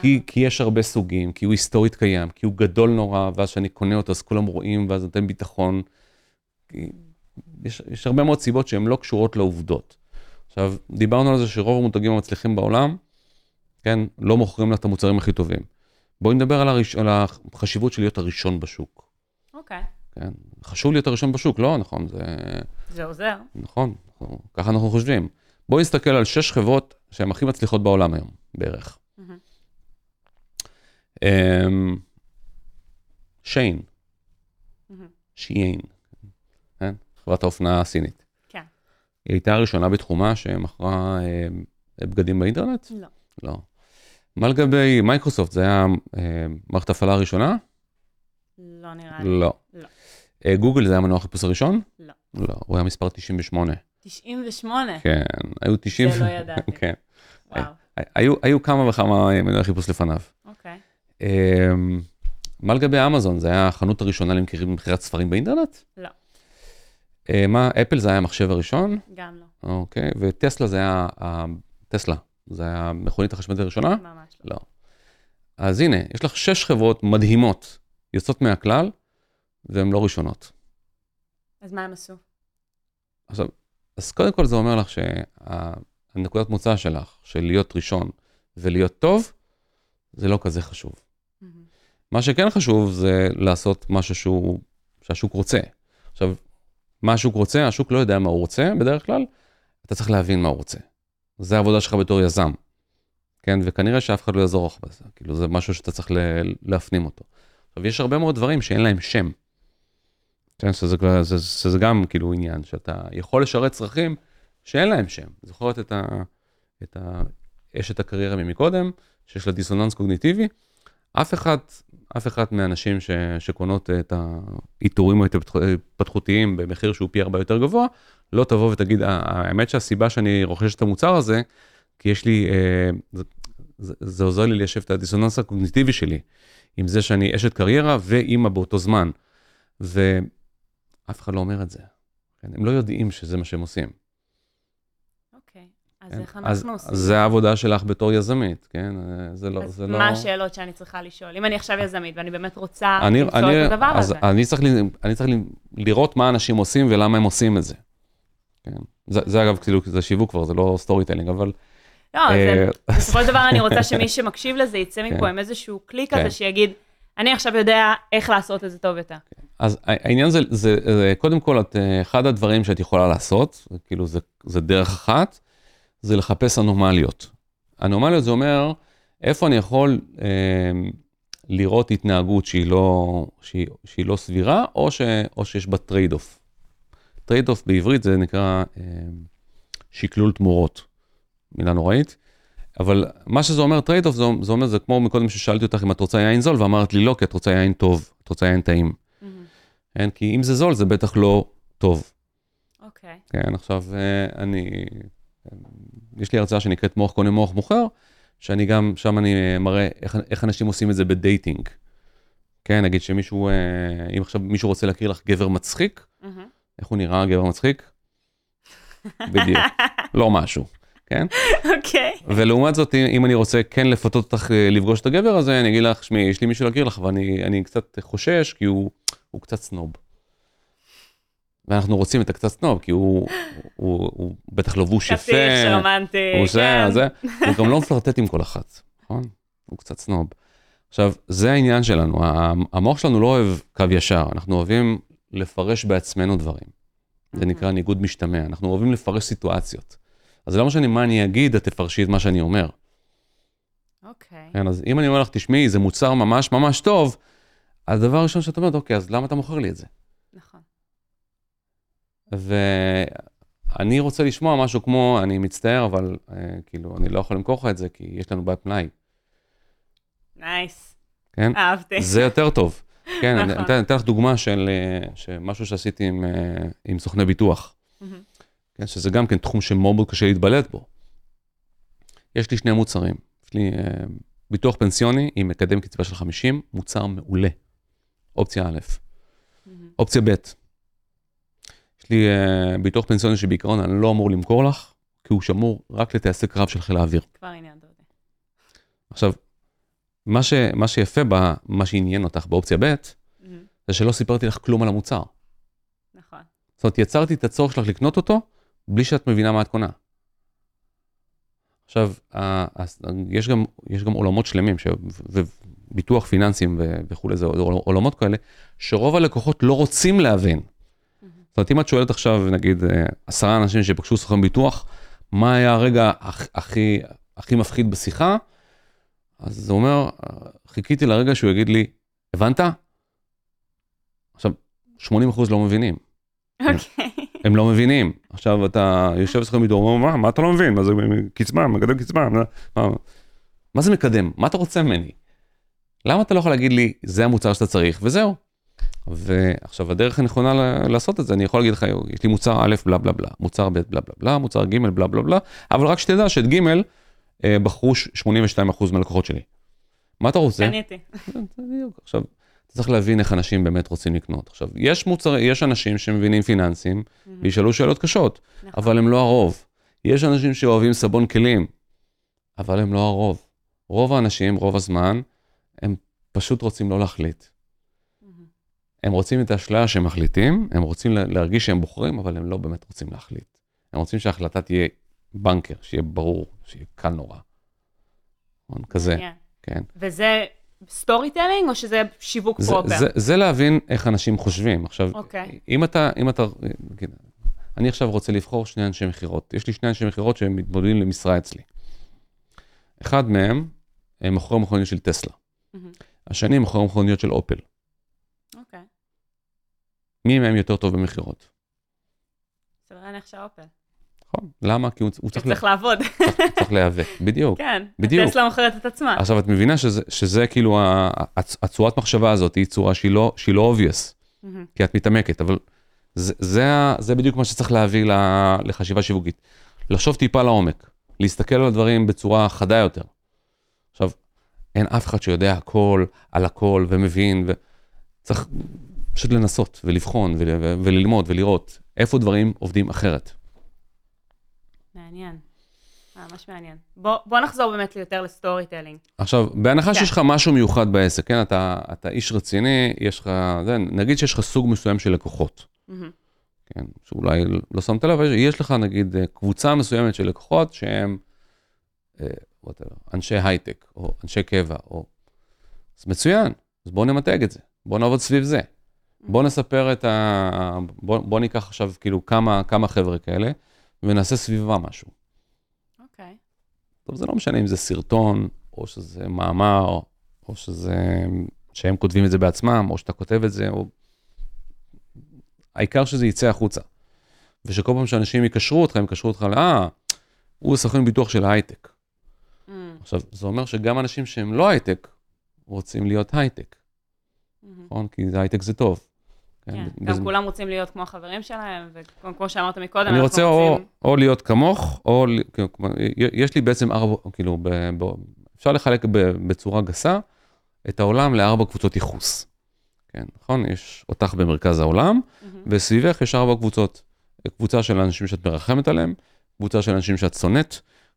כי? כי יש הרבה סוגים, כי הוא היסטורית קיים, כי הוא גדול נורא, ואז כשאני קונה אותו אז כולם רואים, ואז נותן ביטחון. יש, יש הרבה מאוד סיבות שהן לא קשורות לעובדות. עכשיו, דיברנו על זה שרוב המותגים המצליחים בעולם, כן, לא מוכרים לה את המוצרים הכי טובים. בואי נדבר על, הראש, על החשיבות של להיות הראשון בשוק.
אוקיי.
כן, חשוב להיות הראשון בשוק, לא נכון, זה...
זה עוזר.
נכון, אנחנו- ככה אנחנו חושבים. בואי נסתכל על שש חברות שהן הכי מצליחות בעולם היום, בערך. אמ, שיין. שיין, כן? חברת האופנה הסינית.
כן.
היא הייתה הראשונה בתחומה שמכרה אה, בגדים באינטרנט?
לא.
לא. מה לגבי מייקרוסופט, זה היה אה, מערכת ההפעלה הראשונה?
לא נראה לי.
לא.
לא.
אה, גוגל זה היה מנוע החיפוש הראשון?
לא.
לא, הוא היה מספר 98.
98.
כן, היו 90.
זה לא ידעתי.
כן.
וואו.
היו, היו כמה וכמה מנועי חיפוש לפניו.
אוקיי.
אמ, מה לגבי אמזון? זה היה החנות הראשונה למכירת ספרים באינטרנט?
לא.
אה, מה, אפל זה היה המחשב הראשון?
גם לא.
אוקיי, וטסלה זה היה, טסלה, זה היה המכונית החשמלית הראשונה?
ממש לא.
לא. אז הנה, יש לך שש חברות מדהימות, יוצאות מהכלל, והן לא ראשונות.
אז מה הם עשו?
עכשיו, אז קודם כל זה אומר לך שהנקודת מוצא שלך, של להיות ראשון ולהיות טוב, זה לא כזה חשוב.
מהמם.
מה שכן חשוב זה לעשות משהו שהוא, שהשוק רוצה. עכשיו, מה השוק רוצה? השוק לא יודע מה הוא רוצה בדרך כלל, אתה צריך להבין מה הוא רוצה. זה העבודה שלך בתור יזם. כן, וכנראה שאף אחד לא יעזור לך בזה, כאילו זה משהו שאתה צריך להפנים אותו. עכשיו, יש הרבה מאוד דברים שאין להם שם. כן, שזה, כבר- זה, שזה גם כאילו עניין, שאתה יכול לשרת צרכים שאין להם שם. זוכרת את ה... את ה... אשת הקריירה ממקודם, שיש לה דיסוננס קוגניטיבי, אף אחד, אף אחד מהאנשים ש, שקונות את העיטורים ההתפתחותיים במחיר שהוא פי ארבע יותר גבוה, לא תבוא ותגיד, "אה, האמת שהסיבה שאני רוכש את המוצר הזה, כי יש לי, אה, זה, זה, עוזר לי ליישב את הדיסוננס הקוגניטיבי שלי, עם זה שאני אשת קריירה ואימא באותו זמן. ואף אחד לא אומר את זה. כן? הם לא יודעים שזה מה שהם עושים.
אוקיי. אז
כן?
איך
אז,
אנחנו עושים?
אז זה העבודה שלך בתור יזמית, כן? זה לא,
אז
זה לא...
מה השאלות שאני צריכה לשאול? אם אני עכשיו יזמית ואני באמת רוצה
אני,
למצוא
אני,
את הדבר
אז
הזה.
אני צריך, אני צריך לראות מה אנשים עושים ולמה הם עושים את זה. כן. זה, זה אגב, כאילו, זה שיווק כבר, זה לא storytelling, אבל...
לא, זה-
אה,
בסופו של דבר אני רוצה שמי שמקשיב לזה יצא
כן.
מפה עם איזשהו כלי
כן.
כזה שיגיד, אני עכשיו יודע איך לעשות את זה טוב יותר.
אז העניין זה, זה, זה קודם כל, את, אה, אחד הדברים שאת יכולה לעשות, כאילו זה, זה דרך אחת, זה לחפש אנומליות. אנומליות זה אומר, איפה אני יכול אה, לראות התנהגות שהיא לא, שהיא, שהיא לא סבירה, או, ש, או שיש בה trade-off. trade-off בעברית זה נקרא אה, שקלול תמורות, מילה נוראית. אבל מה שזה אומר trade-off, זה, זה אומר, זה כמו מקודם ששאלתי אותך אם את רוצה יין זול, ואמרת לי לא, כי את רוצה יין טוב, את רוצה יין טעים. כן? כי אם זה זול, זה בטח לא טוב.
אוקיי.
כן, עכשיו אה, אני, יש לי הרצאה שנקראת מוח קונה מוח מוכר, שאני גם, שם אני אה, מראה איך, איך אנשים עושים את זה ב dating. כן, נגיד שמישהו, אה, אם עכשיו מישהו רוצה להכיר לך גבר מצחיק,
מהמם.
איך הוא נראה גבר מצחיק? בדיוק, לא משהו, כן?
אוקיי.
ולעומת זאת, אם- אני רוצה כן לפתות אותך אה, לפגוש את הגבר הזה, אני אגיד לך, שמי, יש לי מישהו להכיר לך, ואני אני קצת חושש, כי הוא, הוא קצת סנוב. ואנחנו רוצים את הקצת סנוב, כי הוא, הוא, הוא בטח לבוש יפה,
כסיף רומנטי.
הוא זה,
כן.
זה, הוא גם לא מפלרטט עם כל אחת, נכון? הוא קצת סנוב. עכשיו, זה העניין שלנו, המוח שלנו לא אוהב קו ישר, אנחנו אוהבים לפרש בעצמנו דברים. זה
מהמם.
נקרא ניגוד משתמע, אנחנו אוהבים לפרש סיטואציות. אז זה לא משנה מה אני אגיד, את תפרשי את מה שאני אומר.
אוקיי.
כן, אז אם אני אומר לך, תשמעי, זה מוצר ממש ממש טוב, אז דבר ראשון שאת אומרת, אוקיי, אז למה אתה מוכר לי את זה?
נכון.
ואני רוצה לשמוע משהו כמו, אני מצטער, אבל אה, כאילו, אני לא יכול למכור לך את זה, כי יש לנו בעיית מלאי,
נייס.
כן?
אהבתי.
זה יותר טוב. כן, אני
נכון.
אתן לך דוגמה של אה, משהו שעשיתי עם, אה, עם סוכני ביטוח. כן, שזה גם כן תחום שמאוד מאוד קשה להתבלט בו. יש לי שני מוצרים, יש לי אה, ביטוח פנסיוני עם מקדם קצבה של 50, מוצר מעולה, אופציה א'. אופציה ב', יש לי ביטוח פנסיוני שבעיקרון אני לא אמור למכור לך, כי הוא שמור רק לטייסי קרב של חיל האוויר.
כבר עניינת אותי.
עכשיו, מה, ש, מה שיפה במה שעניין אותך באופציה ב',
מהמם.
זה שלא סיפרתי לך כלום על המוצר.
נכון.
זאת אומרת, יצרתי את הצורך שלך לקנות אותו, בלי שאת מבינה מה את קונה. עכשיו, יש גם, יש גם עולמות שלמים, ש- וביטוח פיננסים ו- וכולי, זה עול- עולמות כאלה, שרוב הלקוחות לא רוצים להבין. זאת אומרת, אם את שואלת עכשיו, נגיד, אה, עשרה אנשים שפגשו סוכן ביטוח, מה היה הרגע הכ- הכי, הכי מפחיד בשיחה, אז זה אומר, חיכיתי לרגע שהוא יגיד לי, הבנת? עכשיו, 80% לא מבינים.
אוקיי.
הם לא מבינים. עכשיו אתה יושב אצלך מדור, אומר, מה, מה אתה לא מבין? מה זה קצבה, מקדם קצבה? מה, מה, מה זה מקדם? מה אתה רוצה ממני? למה אתה לא יכול להגיד לי, זה המוצר שאתה צריך, וזהו. ועכשיו הדרך הנכונה לעשות את זה, אני יכול להגיד לך, יש לי מוצר א', בלה בלה בלה, מוצר ב', בלה בלה בלה, מוצר ג', בלה בלה בלה, אבל רק שתדע שאת ג' בחרו ש- 82% מהלקוחות שלי. מה אתה רוצה?
קניתי.
בדיוק. עכשיו, אתה צריך להבין איך אנשים באמת רוצים לקנות. עכשיו, יש מוצר, יש אנשים שמבינים פיננסים וישאלו שאלות קשות,
נכון.
אבל הם לא הרוב. יש אנשים שאוהבים סבון כלים, אבל הם לא הרוב. רוב האנשים, רוב הזמן, הם פשוט רוצים לא להחליט. הם רוצים את האשליה שהם מחליטים, הם רוצים לה- להרגיש שהם בוחרים, אבל הם לא באמת רוצים להחליט. הם רוצים שההחלטה תהיה בנקר, שיהיה ברור, שיהיה קל נורא. נכון? כזה. כן.
וזה storytelling או שזה שיווק
זה,
פרופר?
זה, זה להבין איך אנשים חושבים. עכשיו,
אוקיי.
אם אתה, אם אתה, נגיד, אני עכשיו רוצה לבחור שני אנשי מכירות. יש לי שני אנשי מכירות שהם מתמודדים למשרה אצלי. אחד מהם הם מוכר מכוניות של טסלה.
מהמם.
השני מוכר מכוניות של אופל.
אוקיי.
מי מהם יותר טוב במכירות?
סביר להניח שהאופל.
נכון. למה? כי הוא, צריך,
צריך לעבוד.
צריך, להיאבק. בדיוק.
כן.
בדיוק.
טסלה מוכרת את עצמה.
עכשיו, את מבינה שזה, שזה כאילו, הצורת מחשבה הזאת היא צורה שהיא לא, לא obvious. כי את מתעמקת, אבל זה, בדיוק מה שצריך להביא לחשיבה שיווקית. לחשוב טיפה לעומק, להסתכל על הדברים בצורה חדה יותר. עכשיו, אין אף אחד שיודע הכל על הכל ומבין, וצריך פשוט לנסות ולבחון וללמוד ולראות איפה דברים עובדים אחרת.
מעניין. ממש מעניין. בוא בוא נחזור באמת יותר ל storytelling.
עכשיו, בהנחה
כן.
שיש לך משהו מיוחד בעסק, כן, אתה, אתה איש רציני, יש לך, זה, נגיד שיש לך סוג מסוים של לקוחות,
מהמם.
כן, שאולי לא שמת לב, יש לך נגיד אה, קבוצה מסוימת של לקוחות שהם, אה, whatever, אנשי הייטק, או אנשי קבע, או... אז מצוין, אז בואו נמתג את זה, בואו נעבוד סביב זה. בואו נספר את ה... בואו בוא ניקח עכשיו כאילו כמה, כמה חבר'ה כאלה, ונעשה סביבם משהו.
אוקיי.
טוב, זה לא משנה אם זה סרטון, או שזה מאמר, או שזה... שהם כותבים את זה בעצמם, או שאתה כותב את זה, או... העיקר שזה יצא החוצה. ושכל פעם שאנשים יקשרו אותך, הם יקשרו אותך ל... אה, הוא סוכן ביטוח של ההייטק.
מהמם.
עכשיו, זה אומר שגם אנשים שהם לא הייטק, רוצים להיות הייטק,
מהמם.
נכון? כי זה הייטק זה טוב.
כן,
ב-
גם כולם רוצים להיות כמו החברים שלהם, וכמו שאמרת מקודם,
אני
אנחנו
רוצה או, להיות כמוך, או יש לי בעצם ארבע, כאילו, אפשר לחלק ב, בצורה גסה את העולם לארבע קבוצות ייחוס. כן, נכון? יש אותך במרכז העולם. וסביבך יש ארבע קבוצות. קבוצה של אנשים שאת מרחמת עליהם, קבוצה של אנשים שאת שונאת,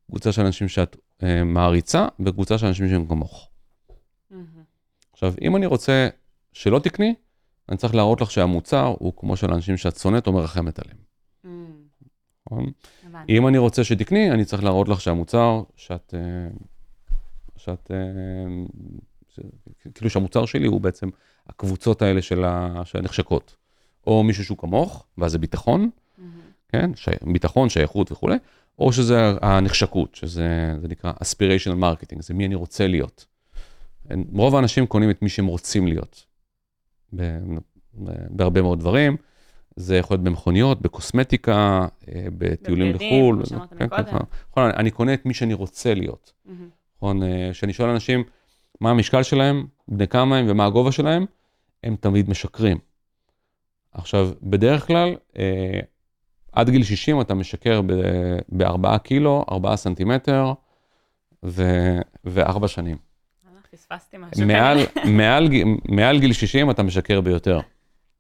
קבוצה של אנשים שאת אה, מעריצה, וקבוצה של אנשים שהם כמוך. עכשיו, אם אני רוצה שלא תקני, אני צריך להראות לך שהמוצר הוא כמו של אנשים שאת שונאת או מרחמת עליהם.
מהמם.
נכון?
הבנתי.
אם אני רוצה שתקני, אני צריך להראות לך שהמוצר, שאת, אה, שאת, אה, כאילו שהמוצר שלי הוא בעצם הקבוצות האלה של, הנחשקות. או מישהו שהוא כמוך, ואז זה ביטחון,
מהמם.
כן? ביטחון, שייכות וכולי, או שזה הנחשקות, שזה זה נקרא aspirational marketing, זה מי אני רוצה להיות. רוב האנשים קונים את מי שהם רוצים להיות. בהרבה מאוד דברים. זה יכול להיות במכוניות, בקוסמטיקה, אה, בטיולים
בבגדים,
לחו"ל.
כמו שאמרת
כן, כן,
מקודם.
נכון, אני- קונה את מי שאני רוצה להיות. נכון, אה, כשאני שואל אנשים מה המשקל שלהם, בני כמה הם ומה הגובה שלהם, הם תמיד משקרים. עכשיו, בדרך כלל, אה, עד גיל 60 אתה משקר ב-4 קילו, 4 סנטימטר ו- וארבע שנים.
פספסתי משהו.
מעל, מעל, מעל גיל 60 אתה משקר ביותר,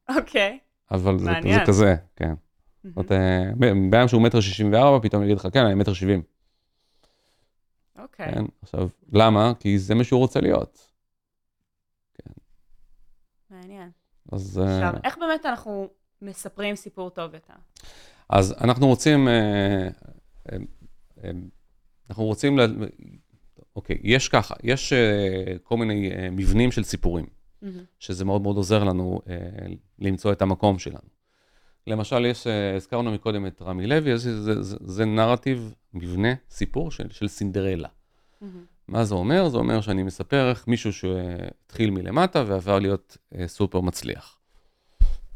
אוקיי.
אבל זה. זה כזה, כן. זאת אומרת, אה, שהוא מטר 64, פתאום יגיד לך, כן, אני מטר 70.
אוקיי.
כן? עכשיו, למה? כי זה מה שהוא רוצה להיות.
מעניין.
אז... אה,
עכשיו, איך באמת אנחנו מספרים סיפור טוב יותר?
אז אנחנו רוצים, אה, אנחנו רוצים. אוקיי, יש ככה, יש אה, כל מיני אה, מבנים של סיפורים. שזה מאוד מאוד עוזר לנו אה, למצוא את המקום שלנו. למשל, יש, הזכרנו מקודם את רמי לוי, אז זה, זה, זה נרטיב, מבנה, סיפור של, של סינדרלה.
מהמם.
מה זה אומר? זה אומר שאני מספר איך מישהו שהתחיל מלמטה ועבר להיות אה, סופר מצליח.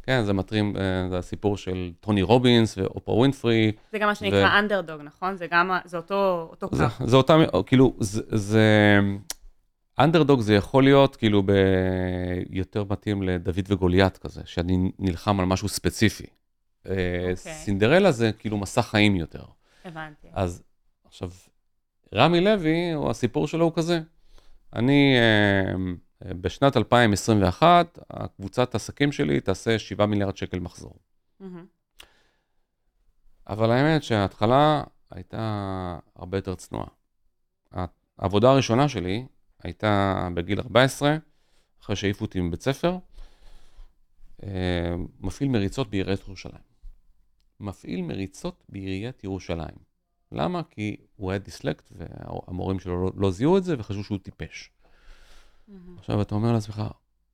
כן, זה מתרים, אה, זה הסיפור של טוני רובינס ואופרה ווינפרי.
זה גם מה שנקרא אנדרדוג, נכון? זה גם, זה אותו, אותו
זה,
קו.
זה אותם, כאילו, זה, זה, אנדרדוג זה יכול להיות כאילו ב... יותר מתאים לדוד וגוליית כזה, שאני נלחם על משהו ספציפי. אה, סינדרלה זה כאילו מסע חיים יותר.
הבנתי.
אז עכשיו, רמי לוי, הסיפור שלו הוא כזה. אני, אה, בשנת 2021, הקבוצת העסקים שלי תעשה 7 מיליארד שקל מחזור. אבל האמת שההתחלה הייתה הרבה יותר צנועה. העבודה הראשונה שלי הייתה בגיל 14, אחרי שהעיפו אותי מבית ספר, אה, מפעיל מריצות בעיריית ירושלים. מפעיל מריצות בעיריית ירושלים. למה? כי הוא היה דיסלקט והמורים שלו לא, לא זיהו את זה וחשבו שהוא טיפש.
מהמם.
עכשיו אתה אומר לעצמך,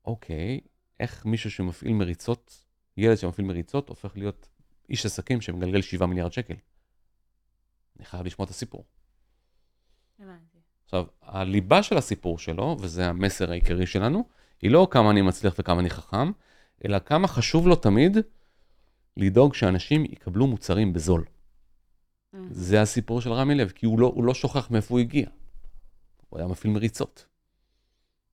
אוקיי, איך מישהו שמפעיל מריצות, ילד שמפעיל מריצות, הופך להיות איש עסקים שמגלגל 7 מיליארד שקל? אני חייב לשמוע את הסיפור.
הבנתי.
עכשיו, הליבה של הסיפור שלו, וזה המסר העיקרי שלנו, היא לא כמה אני מצליח וכמה אני חכם, אלא כמה חשוב לו תמיד לדאוג שאנשים יקבלו מוצרים בזול.
מהמם.
זה הסיפור של רמי לב, כי הוא לא, הוא לא שוכח מאיפה הוא הגיע. הוא היה מפעיל מריצות.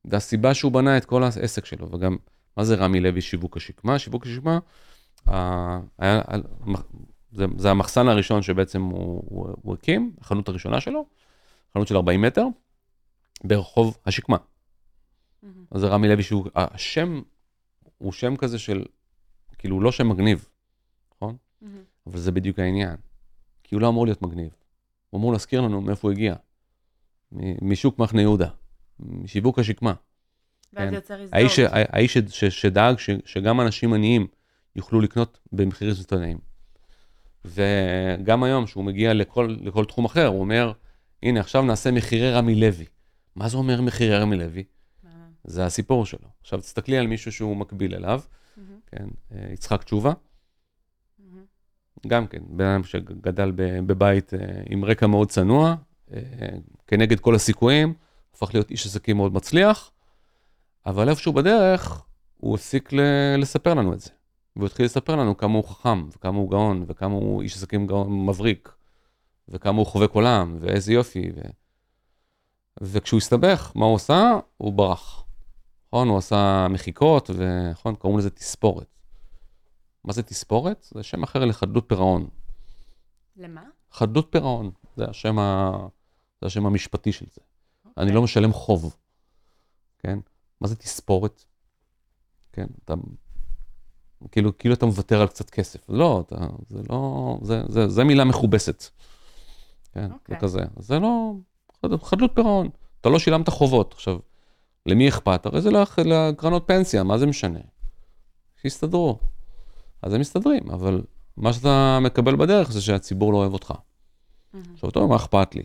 זו הסיבה שהוא בנה את כל העסק שלו, וגם, מה זה רמי לוי שיווק השקמה? שיווק השקמה, אה, היה, זה, זה המחסן הראשון שבעצם הוא, הוא, הוא הקים, החנות הראשונה שלו, חנות של 40 מטר, ברחוב השקמה.
מהמם.
אז זה רמי לוי שהוא, השם הוא שם כזה של, כאילו הוא לא שם מגניב, נכון?
מהמם.
אבל זה בדיוק העניין. כי הוא לא אמור להיות מגניב. הוא אמור להזכיר לנו מאיפה הוא הגיע. משוק מחנה יהודה, משיווק השקמה.
ואז
כן.
יוצר הזדהות.
האיש, האיש ש- ש- שדאג ש- שגם אנשים עניים יוכלו לקנות במחירים סיטונאיים. וגם היום, שהוא מגיע לכל, לכל תחום אחר, הוא אומר, הנה, עכשיו נעשה מחירי רמי לוי. מה זה אומר מחירי רמי לוי? זה הסיפור שלו. עכשיו, תסתכלי על מישהו שהוא מקביל אליו. כן, אה, יצחק תשובה. גם כן, בן אדם שגדל בבית אה, עם רקע מאוד צנוע, אה, כנגד כל הסיכויים, הפך להיות איש עסקים מאוד מצליח, אבל איפשהו בדרך, הוא הפסיק ל- לספר לנו את זה. והוא התחיל לספר לנו כמה הוא חכם, וכמה הוא גאון, וכמה הוא איש עסקים גאון מבריק, וכמה הוא חובק עולם, ואיזה יופי. ו... וכשהוא הסתבך, מה הוא עשה? הוא ברח. נכון? הוא עשה מחיקות, ונכון? קוראים לזה תספורת. מה זה תספורת? זה שם אחר לחדלות פירעון.
למה?
חדלות פירעון, זה השם, ה... זה השם המשפטי של זה. אני
אוקיי.
לא משלם חוב, כן? מה זה תספורת? כן, אתה... כאילו, כאילו אתה מוותר על קצת כסף. לא, אתה, זה לא... זה, זה, זה מילה מכובסת. כן,
אוקיי.
זה כזה. אז זה לא... חד- חדלות פירעון. אתה לא שילמת חובות. עכשיו, למי אכפת? הרי זה לח- לקרנות פנסיה, מה זה משנה? שיסתדרו. אז הם מסתדרים, אבל מה שאתה מקבל בדרך זה שהציבור לא אוהב אותך.
מהמם.
עכשיו, אתה אומר, מה אכפת לי?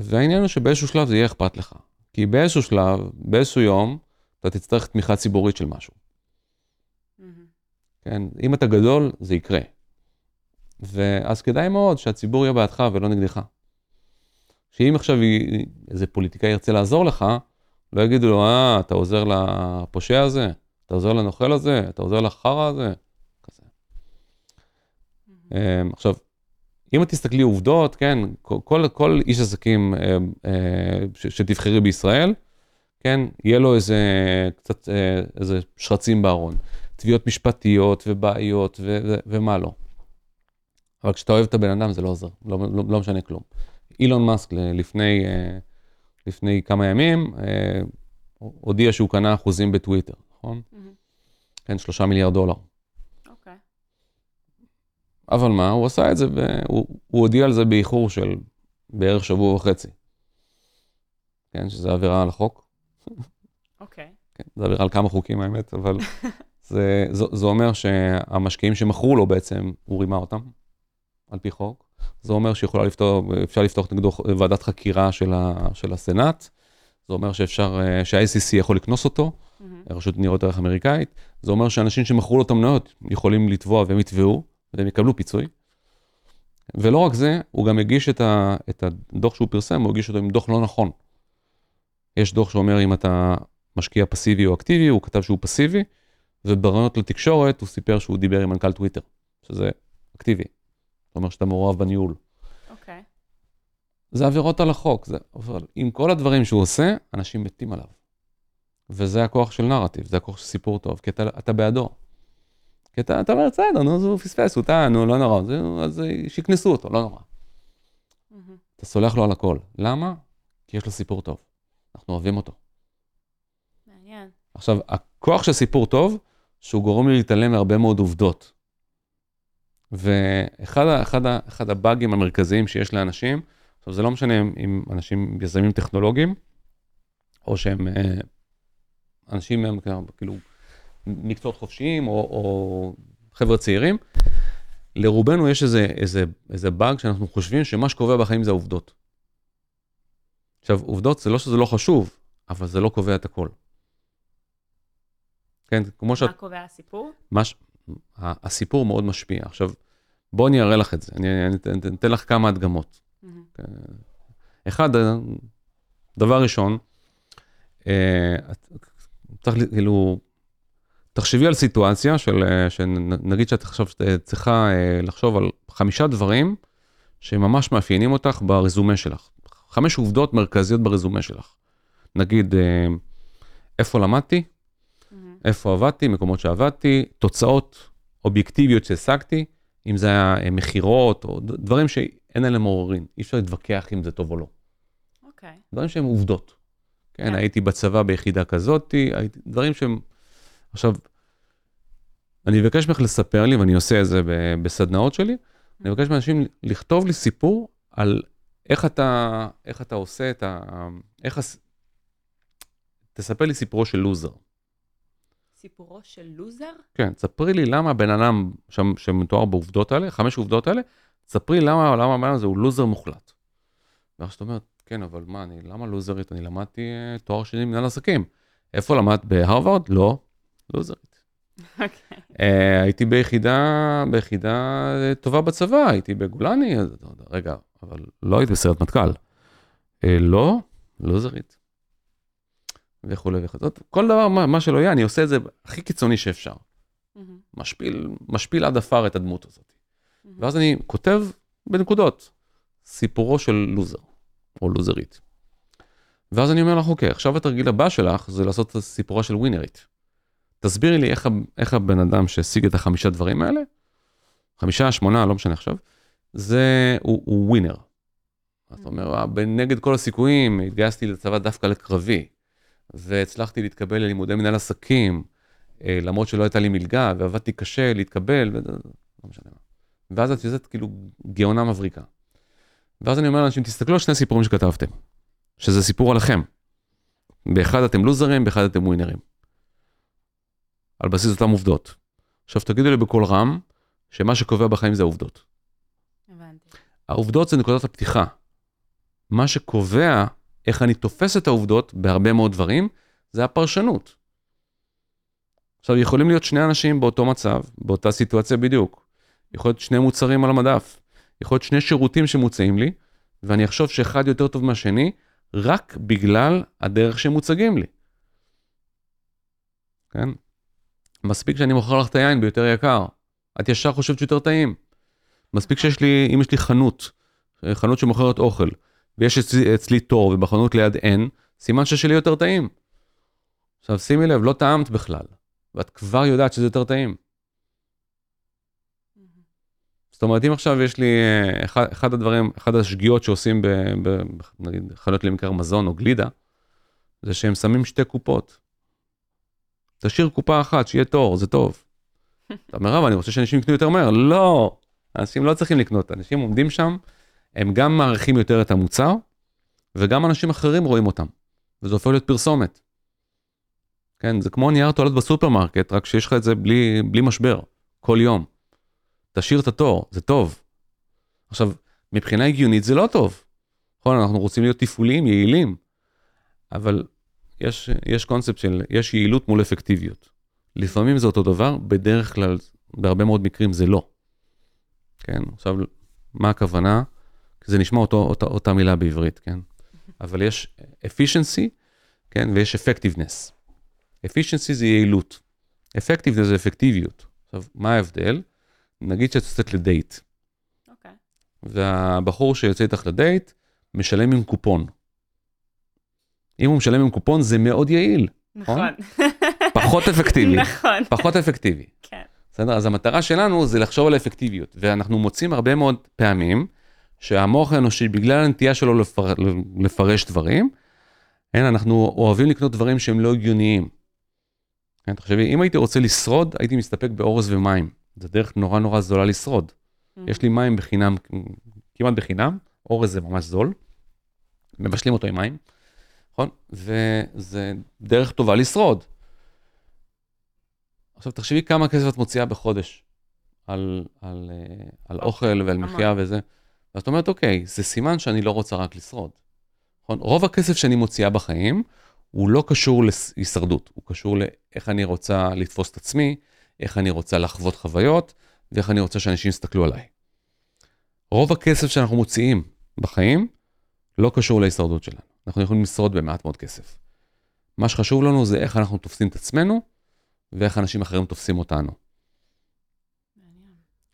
והעניין הוא שבאיזשהו שלב זה יהיה אכפת לך. כי באיזשהו שלב, באיזשהו יום, אתה תצטרך תמיכה ציבורית של משהו.
מהמם.
כן? אם אתה גדול, זה יקרה. ואז כדאי מאוד שהציבור יהיה בעדך ולא נגדך. שאם עכשיו איזה פוליטיקאי ירצה לעזור לך, לא יגידו לו, אה, אתה עוזר לפושע הזה, אתה עוזר לנוכל הזה, אתה עוזר לחרא הזה, כזה.
מהמם.
אמ, עכשיו, אם את תסתכלי עובדות, כן, כל, כל, כל איש עסקים אה, אה, ש- שתבחרי בישראל, כן, יהיה לו איזה קצת, אה, איזה שרצים בארון. תביעות משפטיות ובעיות ו- ו- ומה לא. אבל כשאתה אוהב את הבן אדם זה לא עוזר, לא, לא, לא משנה כלום. אילון מאסק לפני, אה, לפני כמה ימים אה, הודיע שהוא קנה אחוזים בטוויטר, נכון?
מהמם.
כן, שלושה מיליארד דולר. אבל מה, הוא עשה את זה, והוא הוא הודיע על זה באיחור של בערך שבוע וחצי. כן, שזה עבירה על החוק.
אוקיי.
כן, זה עבירה על כמה חוקים האמת, אבל זה, זה, זה אומר שהמשקיעים שמכרו לו בעצם, הוא רימה אותם, על פי חוק. זה אומר שאפשר לפתוח, לפתוח נגדו ועדת חקירה של, ה, של הסנאט. זה אומר שאפשר, אה, שה-ICC יכול לקנוס אותו, mm-hmm. רשות ניירות ערך אמריקאית. זה אומר שאנשים שמכרו לו את המניות יכולים לתבוע והם יתבעו, והם יקבלו פיצוי. ולא רק זה, הוא גם הגיש את, ה, את הדוח שהוא פרסם, הוא הגיש אותו עם דוח לא נכון. יש דוח שאומר אם אתה משקיע פסיבי או אקטיבי, הוא כתב שהוא פסיבי, וברעיונות לתקשורת הוא סיפר שהוא דיבר עם מנכ"ל טוויטר, שזה אקטיבי. זאת אומרת שאתה מעורב בניהול.
אוקיי. Okay.
זה עבירות על החוק, זה, אבל עם כל הדברים שהוא עושה, אנשים מתים עליו. וזה הכוח של נרטיב, זה הכוח של סיפור טוב, כי אתה, אתה בעדו. כי אתה, אתה אומר, בסדר, נו, הוא פספס, הוא טעה, נו, לא נורא, זה, אז שיקנסו אותו, לא נורא. Mm-hmm. אתה סולח לו על הכל. למה? כי יש לו סיפור טוב. אנחנו אוהבים אותו.
מעניין.
עכשיו, הכוח של סיפור טוב, שהוא גורם לי להתעלם מהרבה מאוד עובדות. ואחד אחד, אחד הבאגים המרכזיים שיש לאנשים, עכשיו זה לא משנה אם אנשים יזמים טכנולוגיים, או שהם אה, אנשים הם כאילו מקצועות חופשיים, או, או חבר'ה צעירים, לרובנו יש איזה, איזה, איזה באג שאנחנו חושבים שמה שקובע בחיים זה העובדות. עכשיו, עובדות זה לא שזה לא חשוב, אבל זה לא קובע את הכל. כן, כמו
שאת... מה קובע הסיפור?
מש... הסיפור מאוד משפיע. עכשיו, בואי אני אראה לך את זה, אני, אני, אני אתן לך כמה הדגמות. Mm-hmm. אחד, דבר ראשון, אה, צריך כאילו, תחשבי על סיטואציה של, שנגיד שאת עכשיו צריכה אה, לחשוב על חמישה דברים שממש מאפיינים אותך ברזומה שלך. חמש עובדות מרכזיות ברזומה שלך. נגיד, אה, איפה למדתי, mm-hmm. איפה עבדתי, מקומות שעבדתי, תוצאות אובייקטיביות שהשגתי, אם זה היה אה, מכירות או דברים שאין עליהם עוררין, אי אפשר להתווכח אם זה טוב או לא.
אוקיי. Okay.
דברים שהם עובדות. כן, yeah. הייתי בצבא ביחידה כזאת, הייתי, דברים שהם... עכשיו, אני אבקש ממך לספר לי, ואני עושה את זה בסדנאות שלי, אני אבקש מאנשים לכתוב לי סיפור על איך אתה, איך אתה עושה את ה... איך... תספר לי סיפורו של לוזר.
סיפורו של לוזר?
כן, ספרי לי למה הבן אדם שם, שמתואר בעובדות האלה, חמש עובדות האלה, ספרי למה, למה הבן אדם הזה הוא לוזר מוחלט. ואז את אומרת, כן, אבל מה, אני, למה לוזרית? אני למדתי uh, תואר שני במנהל עסקים. איפה למדת? בהרווארד? לא, לוזרית.
אוקיי. Okay.
Uh, הייתי ביחידה, ביחידה טובה בצבא, הייתי בגולני, אז, רגע, אבל לא היית בסרט מטכ"ל. Uh, לא, לוזרית. וכולי וכולי. כל דבר, מה, מה שלא יהיה, אני עושה את זה הכי קיצוני שאפשר. Mm-hmm. משפיל, משפיל עד עפר את הדמות הזאת. Mm-hmm. ואז אני כותב בנקודות, סיפורו של לוזר, או לוזרית. ואז אני אומר לך, אוקיי, עכשיו התרגיל הבא שלך זה לעשות את סיפורה של ווינרית. תסבירי לי איך, איך הבן אדם שהשיג את החמישה דברים האלה, חמישה, שמונה, לא משנה עכשיו, זה, הוא, הוא ווינר. אתה אומר, אה, נגד כל הסיכויים, התגייסתי לצבא דווקא לקרבי. והצלחתי להתקבל ללימודי מנהל עסקים, אה, למרות שלא הייתה לי מלגה, ועבדתי קשה להתקבל, ולא משנה מה. ואז את יוצאת כאילו גאונה מבריקה. ואז אני אומר לאנשים, תסתכלו על שני סיפורים שכתבתם, שזה סיפור עליכם. באחד אתם לוזרים, באחד אתם ווינרים. על בסיס אותם עובדות. עכשיו תגידו לי בקול רם, שמה שקובע בחיים זה העובדות.
הבנתי.
העובדות זה נקודת הפתיחה. מה שקובע איך אני תופס את העובדות בהרבה מאוד דברים, זה הפרשנות. עכשיו, יכולים להיות שני אנשים באותו מצב, באותה סיטואציה בדיוק. יכול להיות שני מוצרים על המדף. יכול להיות שני שירותים שמוצעים לי, ואני אחשוב שאחד יותר טוב מהשני, רק בגלל הדרך שהם מוצגים לי. כן? מספיק שאני מוכר לך את היין ביותר יקר, את ישר חושבת שיותר טעים. מספיק שיש לי, אם יש לי חנות, חנות שמוכרת אוכל, ויש אצלי, אצלי תור ובחנות ליד אין, סימן ששלי יותר טעים. עכשיו שימי לב, לא טעמת בכלל, ואת כבר יודעת שזה יותר טעים. זאת אומרת, אם עכשיו יש לי, אה, אחד, אחד הדברים, אחד השגיאות שעושים ב, ב, נגיד, חנויות למכר מזון או גלידה, זה שהם שמים שתי קופות. תשאיר קופה אחת, שיהיה תור, זה טוב. אתה אומר, אבל אני רוצה שאנשים יקנו יותר מהר. לא, אנשים לא צריכים לקנות, אנשים עומדים שם, הם גם מעריכים יותר את המוצר, וגם אנשים אחרים רואים אותם, וזה הופך להיות פרסומת. כן, זה כמו נייר טואלט בסופרמרקט, רק שיש לך את זה בלי, בלי משבר, כל יום. תשאיר את התור, זה טוב. עכשיו, מבחינה הגיונית זה לא טוב. נכון, אנחנו רוצים להיות תפעוליים, יעילים, אבל יש, יש קונספט של, יש יעילות מול אפקטיביות. לפעמים זה אותו דבר, בדרך כלל, בהרבה מאוד מקרים זה לא. כן, עכשיו, מה הכוונה? זה נשמע אותו, אותה, אותה מילה בעברית, כן? אבל יש efficiency, כן, ויש effectiveness. efficiency זה יעילות. effectiveness זה אפקטיביות. עכשיו, מה ההבדל? נגיד שאת יוצאת לדייט,
אוקיי.
והבחור שיוצא איתך לדייט, משלם עם קופון. אם הוא משלם עם קופון זה מאוד יעיל,
נכון.
פחות אפקטיבי,
נכון.
פחות אפקטיבי.
כן.
בסדר? אז המטרה שלנו זה לחשוב על האפקטיביות, ואנחנו מוצאים הרבה מאוד פעמים שהמוח האנושי, בגלל הנטייה שלו לפר... לפרש דברים, אין, אנחנו אוהבים לקנות דברים שהם לא הגיוניים. כן, תחשבי, אם הייתי רוצה לשרוד, הייתי מסתפק באורז ומים. זו דרך נורא נורא זולה לשרוד. יש לי מים בחינם, כמעט בחינם, אורז זה ממש זול, מבשלים אותו עם מים, נכון? וזה דרך טובה לשרוד. עכשיו תחשבי כמה כסף את מוציאה בחודש על, על, אה, על אוכל ועל. מחיה וזה. ואת אומרת, אוקיי, זה סימן שאני לא רוצה רק לשרוד. נכון? רוב הכסף שאני מוציאה בחיים, הוא לא קשור להישרדות, הוא קשור לאיך אני רוצה לתפוס את עצמי, איך אני רוצה לחוות חוויות, ואיך אני רוצה שאנשים יסתכלו עליי. רוב הכסף שאנחנו מוציאים בחיים לא קשור להישרדות שלנו. אנחנו יכולים לשרוד במעט מאוד כסף. מה שחשוב לנו זה איך אנחנו תופסים את עצמנו, ואיך אנשים אחרים תופסים אותנו.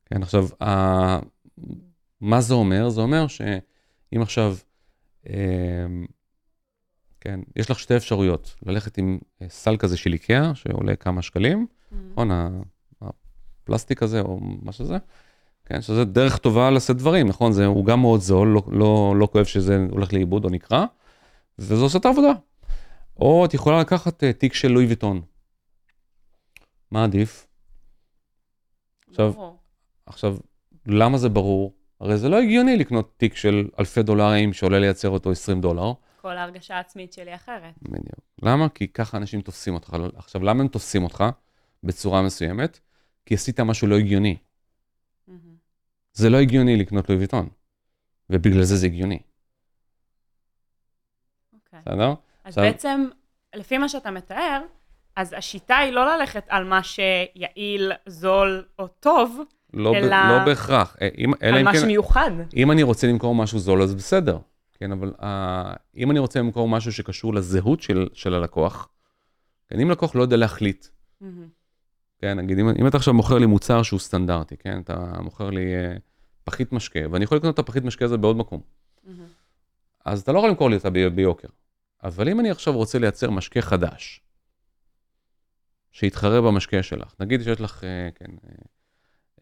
כן, עכשיו, ה... מה זה אומר? זה אומר שאם עכשיו, אה, כן, יש לך שתי אפשרויות, ללכת עם אה, סל כזה של איקאה, שעולה כמה שקלים, נכון, ה- הפלסטיק הזה או מה שזה, כן, שזה דרך טובה לשאת דברים, נכון, זה, הוא גם מאוד זול, לא, לא, לא כואב שזה הולך לאיבוד או נקרע, וזה עושה את העבודה. או את יכולה לקחת אה, תיק של לואי ויטון. מה עדיף? עכשיו. עכשיו, למה זה ברור? הרי זה לא הגיוני לקנות תיק של אלפי דולרים שעולה לייצר אותו 20 דולר.
כל ההרגשה העצמית שלי אחרת.
בדיוק. למה? כי ככה אנשים תופסים אותך. עכשיו, למה הם תופסים אותך בצורה מסוימת? כי עשית משהו לא הגיוני.
מהמם.
זה לא הגיוני לקנות לואי ויטון, ובגלל זה זה הגיוני. בסדר?
אז
עכשיו-
בעצם, לפי מה שאתה מתאר, אז השיטה היא לא ללכת על מה שיעיל, זול או טוב,
לא, ב-
אלא-
לא בהכרח. אה, אם, אלא
על מה
כן,
שמיוחד.
אם אני רוצה למכור משהו זול, אז בסדר. כן, אבל uh, אם אני רוצה למכור משהו שקשור לזהות של, של הלקוח, כן, אם לקוח לא יודע להחליט,
מהמם.
כן, נגיד, אם, אם אתה עכשיו מוכר לי מוצר שהוא סטנדרטי, כן, אתה מוכר לי uh, פחית משקה, ואני יכול לקנות את הפחית משקה הזה בעוד מקום,
מהמם.
אז אתה לא יכול למכור לי אותה ב- ביוקר. אבל אם אני עכשיו רוצה לייצר משקה חדש, שיתחרה במשקה שלך, נגיד שיש לך, אה, כן,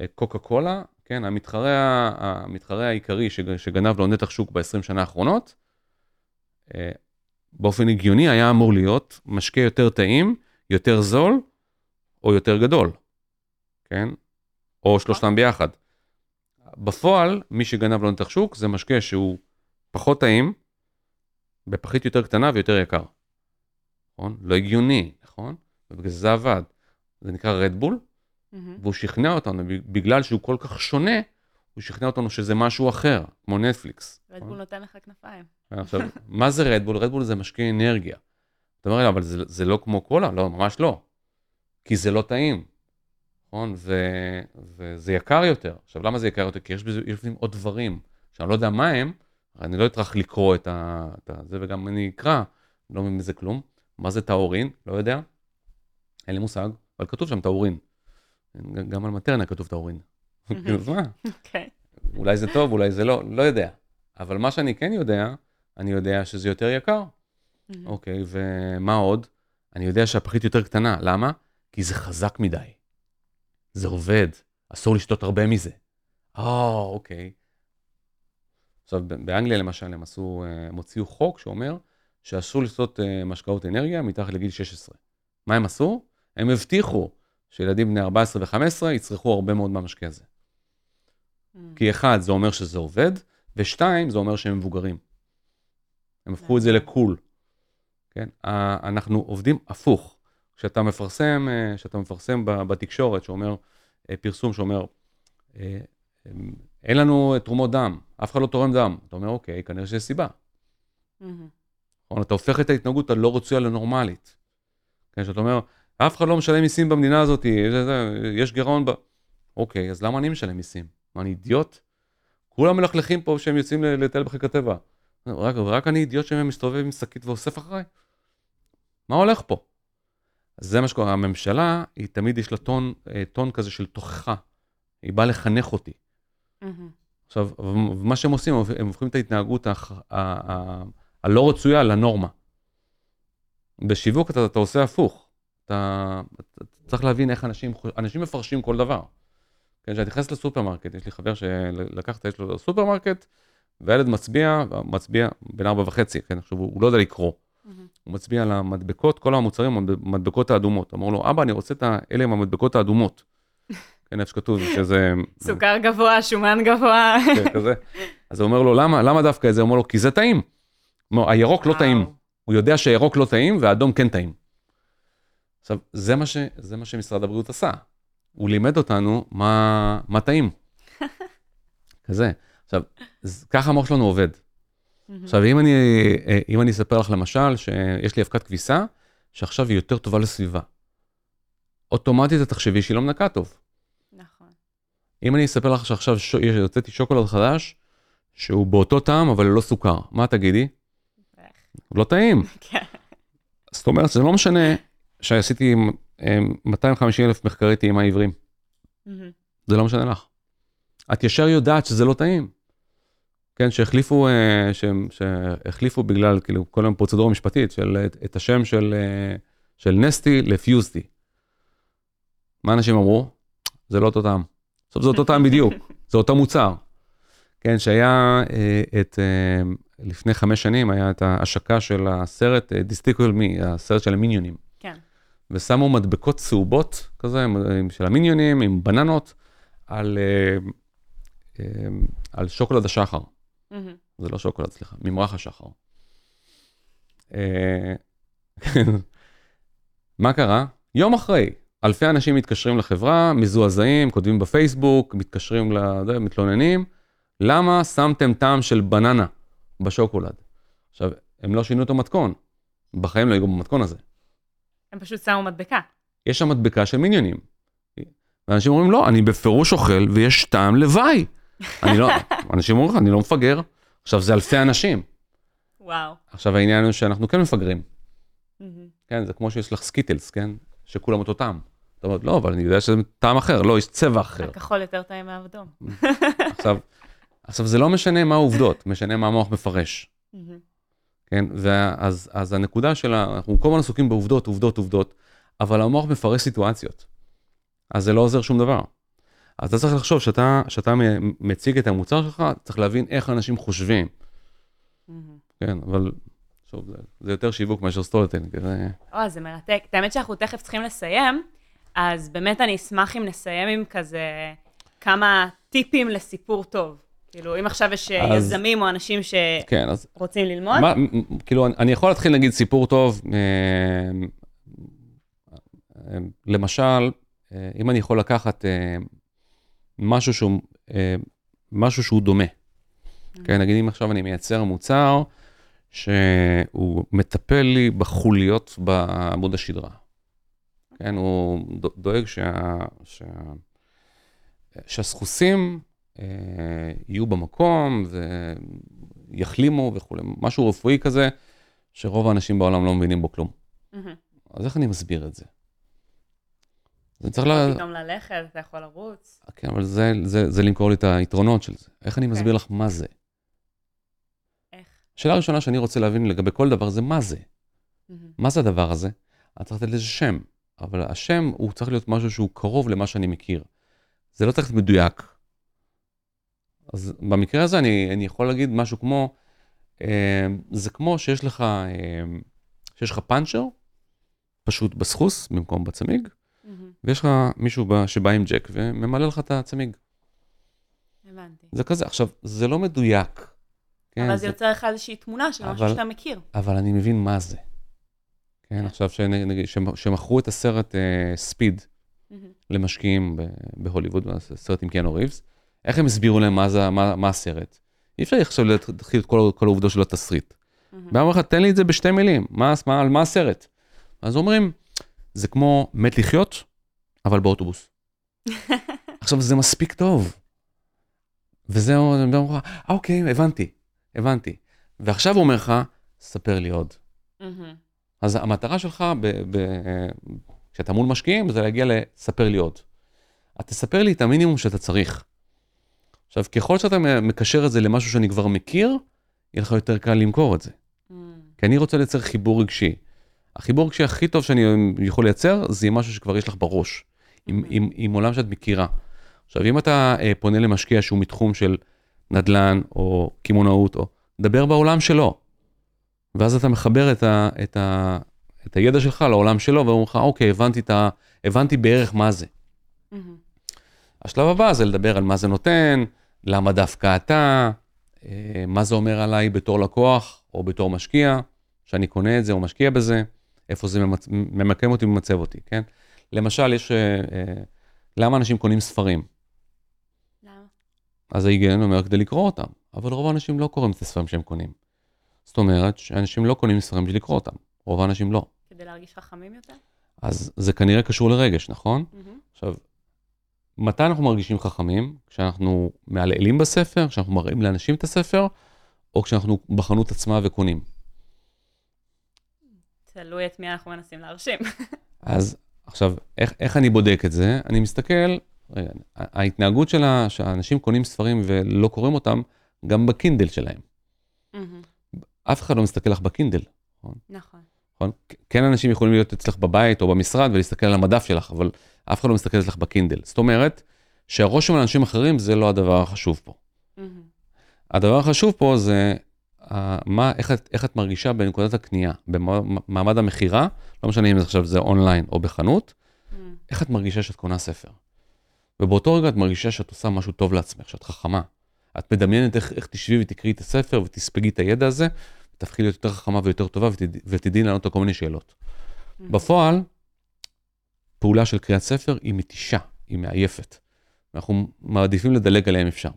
אה, קוקה קולה, כן, המתחרה, המתחרה העיקרי שג- שגנב לו נתח שוק ב-20 שנה האחרונות, אה, באופן הגיוני היה אמור להיות משקה יותר טעים, יותר זול, או יותר גדול, כן? או שלושתם ביחד. בפועל, מי שגנב לו נתח שוק זה משקה שהוא פחות טעים, בפחית יותר קטנה ויותר יקר. נכון? לא הגיוני, נכון? ובגלל זה זה עבד. זה נקרא רדבול,
מהמם.
והוא שכנע אותנו, בגלל שהוא כל כך שונה, הוא שכנע אותנו שזה משהו אחר, כמו נטפליקס.
רדבול נותן לך כנפיים.
עכשיו, מה זה רדבול? רדבול זה משקה אנרגיה. אתה אומר, אבל זה, זה לא כמו קולה? לא, ממש לא. כי זה לא טעים, נכון? ו, וזה יקר יותר. עכשיו, למה זה יקר יותר? כי יש בזה עוד דברים, שאני לא יודע מה הם, אני לא אטרח לקרוא את, ה, את ה- זה, וגם אני אקרא, לא מבין מזה כלום. מה זה טהורין? לא יודע. אין לי מושג, אבל כתוב שם טהורין. גם על מטרנה כתוב טהורין. אז מה?
אוקיי.
אולי זה טוב, אולי זה לא, לא יודע. אבל מה שאני כן יודע, אני יודע שזה יותר יקר. אוקיי, ומה עוד? אני יודע שהפחית יותר קטנה. למה? כי זה חזק מדי. זה עובד, אסור לשתות הרבה מזה. אה, אוקיי. עכשיו, באנגליה למשל, הם עשו, אה, הם הוציאו חוק שאומר שאסור לשתות אה, משקאות אנרגיה מתחת לגיל 16. מה הם עשו? הם הבטיחו שילדים בני 14 ו-15 יצרכו הרבה מאוד מהמשקה הזה.
מהמם.
כי אחד, זה אומר שזה עובד, ושתיים, זה אומר שהם מבוגרים. הם הפכו את זה לקול. כן? אנחנו עובדים הפוך. כשאתה מפרסם, אה, כשאתה מפרסם בתקשורת, שאומר, פרסום שאומר, אין לנו תרומות דם, אף אחד לא תורם דם. אתה אומר, אוקיי, כנראה שיש סיבה. נכון? אתה הופך את ההתנהגות הלא רצויה לנורמלית. כן, שאתה אומר, אף אחד לא משלם מיסים במדינה הזאת, יש גירעון ב... אוקיי, אז למה אני משלם מיסים? מה, אני אידיוט? כולם מלכלכים פה שהם יוצאים לטייל בחיק הטבע. רק, רק אני אידיוט שמסתובב עם שקית ואוסף אחריי? מה הולך פה? אז זה מה שקורה, הממשלה, היא תמיד יש לה טון, אה, טון כזה של תוכחה. היא באה לחנך אותי. עכשיו, מה שהם עושים, הם הופכים את ההתנהגות הלא רצויה לנורמה. בשיווק אתה, אתה עושה הפוך. אתה, אתה צריך להבין איך אנשים, אנשים מפרשים כל דבר. כן, כשאני נכנס לסופרמרקט, יש לי חבר שלקוח, יש לו סופרמרקט, והילד מצביע, מצביע בן ארבע וחצי, כן, עכשיו הוא, הוא לא יודע לקרוא.
מהמם.
הוא מצביע על המדבקות, כל המוצרים, המדבקות האדומות. אמר לו, אבא, אני רוצה את ה- אלה עם המדבקות האדומות. כן, איפה שכתוב שזה...
סוכר גבוה, שומן גבוה.
כן, כזה. אז הוא אומר לו, למה, למה דווקא את זה? הוא אומר לו, כי זה טעים. אומר, הירוק לא. טעים. הוא יודע שהירוק לא טעים והאדום כן טעים. עכשיו, זה מה, ש, זה מה שמשרד הבריאות עשה. הוא לימד אותנו מה, מה טעים. כזה. עכשיו, ככה המוח שלנו עובד. עכשיו, אם אני, אה, אם אני אספר לך למשל שיש לי אבקת כביסה, שעכשיו היא יותר טובה לסביבה. אוטומטית את תחשבי שהיא לא מנקה טוב. אם אני אספר לך שעכשיו ש... הוצאתי שוקולד חדש, שהוא באותו טעם אבל ללא סוכר, מה תגידי? לא טעים.
כן.
זאת אומרת, זה לא משנה שעשיתי אה, 250 אלף מחקרי טעימה עיוורים. זה לא משנה לך. את ישר יודעת שזה לא טעים. כן, שהחליפו, אה, שהחליפו בגלל, כאילו, כל היום פרוצדורה משפטית, של את, את השם של, אה, של נסטי לפיוזטי. מה אנשים אמרו? זה לא אותו טעם. עכשיו זה אותו טעם בדיוק, זה אותו מוצר. כן, שהיה אה, את, אה, לפני חמש שנים, היה את ההשקה של הסרט דיסטיקול מי, הסרט של המיניונים.
כן.
ושמו מדבקות צהובות כזה, של המיניונים, עם בננות, על, אה, אה, על שוקולד השחר. זה לא שוקולד, סליחה, ממרח השחר. אה. מה קרה? יום אחרי, אלפי אנשים מתקשרים לחברה, מזועזעים, כותבים בפייסבוק, מתקשרים, ל- מתלוננים, למה שמתם טעם של בננה בשוקולד? עכשיו, הם לא שינו את המתכון, בחיים לא היו במתכון הזה.
הם פשוט שמו מדבקה.
יש שם מדבקה של מיניונים. ואנשים אומרים, לא, אני בפירוש אוכל ויש טעם לוואי. אני לא, אנשים אומרים לך, אני לא מפגר. עכשיו, זה אלפי אנשים.
וואו.
עכשיו, העניין הוא שאנחנו כן מפגרים.
מהמם.
כן, זה כמו שיש לך Skittles, כן? שכולם אותו טעם. אתה אומר, לא, אבל אני יודע שזה טעם אחר, לא, יש צבע אחר.
הכחול יותר טעים מהאדום.
עכשיו, עכשיו, זה לא משנה מה העובדות, משנה מה המוח מפרש. כן? ואז אז הנקודה של. אנחנו כל הזמן עסוקים בעובדות, עובדות, עובדות, אבל המוח מפרש סיטואציות. אז זה לא עוזר שום דבר. אז אתה צריך לחשוב שאתה, שאתה מ- מציג את המוצר שלך, צריך להבין איך אנשים חושבים. כן? אבל שוב, זה, זה יותר שיווק מאשר storytelling. זה...
או, זה מרתק. האמת שאנחנו תכף צריכים לסיים, אז באמת אני אשמח אם נסיים עם כזה כמה טיפים לסיפור טוב. כאילו, אם עכשיו יש
אז-
יזמים או אנשים
כן, אז
שרוצים ללמוד,
מה, כאילו, אני- אני יכול להתחיל להגיד סיפור טוב, אה, אה, למשל, אה, אם אני יכול לקחת אה, משהו שהוא, אה, משהו שהוא דומה. כן, נגיד אם עכשיו אני מייצר מוצר שהוא מטפל לי בחוליות בעמוד השדרה. כן, הוא דו- דואג שה, שה, שהסחוסים אה, יהיו במקום ויחלימו וכולי, משהו רפואי כזה, שרוב האנשים בעולם לא מבינים בו כלום.
מהמם.
אז איך אני מסביר את זה? אני צריך ל...
פתאום ללכת, אתה יכול לרוץ.
כן, אבל זה, זה, זה למכור לי את היתרונות של זה. איך אני. מסביר לך מה זה?
איך?
השאלה הראשונה שאני רוצה להבין לגבי כל דבר זה מה זה. מה זה הדבר הזה? אני צריך לתת לזה שם, אבל השם הוא צריך להיות משהו שהוא קרוב למה שאני מכיר. זה לא צריך להיות מדויק. אז במקרה הזה אני, אני יכול להגיד משהו כמו, אה, זה כמו שיש לך, אה, שיש לך פאנצ'ר, פשוט בסחוס במקום בצמיג,
מהמם.
ויש לך מישהו ב- שבא עם ג'ק וממלא לך את הצמיג.
הבנתי.
זה כזה. עכשיו, זה לא מדויק. כן,
אבל
זה-
זה יוצר לך איזושהי תמונה של משהו שאתה מכיר.
אבל אני מבין מה זה. כן, עכשיו שנגיד, שמ- שמכרו את הסרט ספיד
מהמם.
למשקיעים בהוליווד, הסרט עם קיאנו ריבס, איך הם הסבירו להם מה, זה, מה, מה הסרט? אי אפשר עכשיו להתחיל את כל, כל העובדות של התסריט. אומר לך, תן לי את זה בשתי מילים, מה, מה, על מה הסרט? אז אומרים, זה כמו מת לחיות, אבל באוטובוס. עכשיו, זה מספיק טוב. וזהו, אני אומר לך, "אה, אוקיי, הבנתי, הבנתי. ועכשיו הוא אומר לך, ספר לי עוד.
מהמם.
אז המטרה שלך, כשאתה מול משקיעים, זה להגיע לספר לי עוד. אז תספר לי את המינימום שאתה צריך. עכשיו, ככל שאתה מקשר את זה למשהו שאני כבר מכיר, יהיה לך יותר קל למכור את זה.
מהמם.
כי אני רוצה לייצר חיבור רגשי. החיבור הרגשי הכי טוב שאני יכול לייצר, זה עם משהו שכבר יש לך בראש, עם,
מהמם.
עם, עם עולם שאת מכירה. עכשיו, אם אתה אה, פונה למשקיע שהוא מתחום של נדל"ן או קמעונאות, או דבר בעולם שלו, ואז אתה מחבר את, ה, את, ה, את הידע שלך לעולם שלו, ואומרים לך, אוקיי, הבנתי, את ה, הבנתי בערך מה זה.
מהמם.
השלב הבא זה לדבר על מה זה נותן, למה דווקא אתה, אה, מה זה אומר עליי בתור לקוח או בתור משקיע, שאני קונה את זה או משקיע בזה, איפה זה ממצ... ממקם אותי ומצב אותי, כן? למשל, יש... אה, אה, למה אנשים קונים ספרים? אז ההיגיון אומר כדי לקרוא אותם, אבל רוב האנשים לא קוראים את הספרים שהם קונים. זאת אומרת שאנשים לא קונים ספרים בשביל לקרוא אותם, רוב האנשים לא.
כדי להרגיש חכמים יותר?
אז זה כנראה קשור לרגש, נכון?
מהמם.
עכשיו, מתי אנחנו מרגישים חכמים? כשאנחנו מעלעלים בספר, כשאנחנו מראים לאנשים את הספר, או כשאנחנו בחנות עצמה וקונים.
תלוי את מי אנחנו מנסים להרשים.
אז עכשיו, איך, איך אני בודק את זה? אני מסתכל, ההתנהגות שלה, שאנשים קונים ספרים ולא קוראים אותם, גם בקינדל שלהם. אף אחד לא מסתכל לך בקינדל,
נכון.
נכון? כן אנשים יכולים להיות אצלך בבית או במשרד ולהסתכל על המדף שלך, אבל אף אחד לא מסתכל אצלך בקינדל. זאת אומרת, שהרושם על אנשים אחרים זה לא הדבר החשוב פה. הדבר החשוב פה זה uh, מה, איך, איך את מרגישה בנקודת הקנייה, במעמד המכירה, לא משנה אם עכשיו זה אונליין או בחנות. איך את מרגישה שאת קונה ספר. ובאותו רגע את מרגישה שאת עושה משהו טוב לעצמך, שאת חכמה. את מדמיינת איך, איך תשבי ותקראי את הספר ותספגי את הידע הזה, ותהפכי להיות יותר חכמה ויותר טובה ותד, ותדעי לענות על כל מיני שאלות.
מהמם.
בפועל, פעולה של קריאת ספר היא מתישה, היא מעייפת. אנחנו מעדיפים לדלג עליהם אפשר.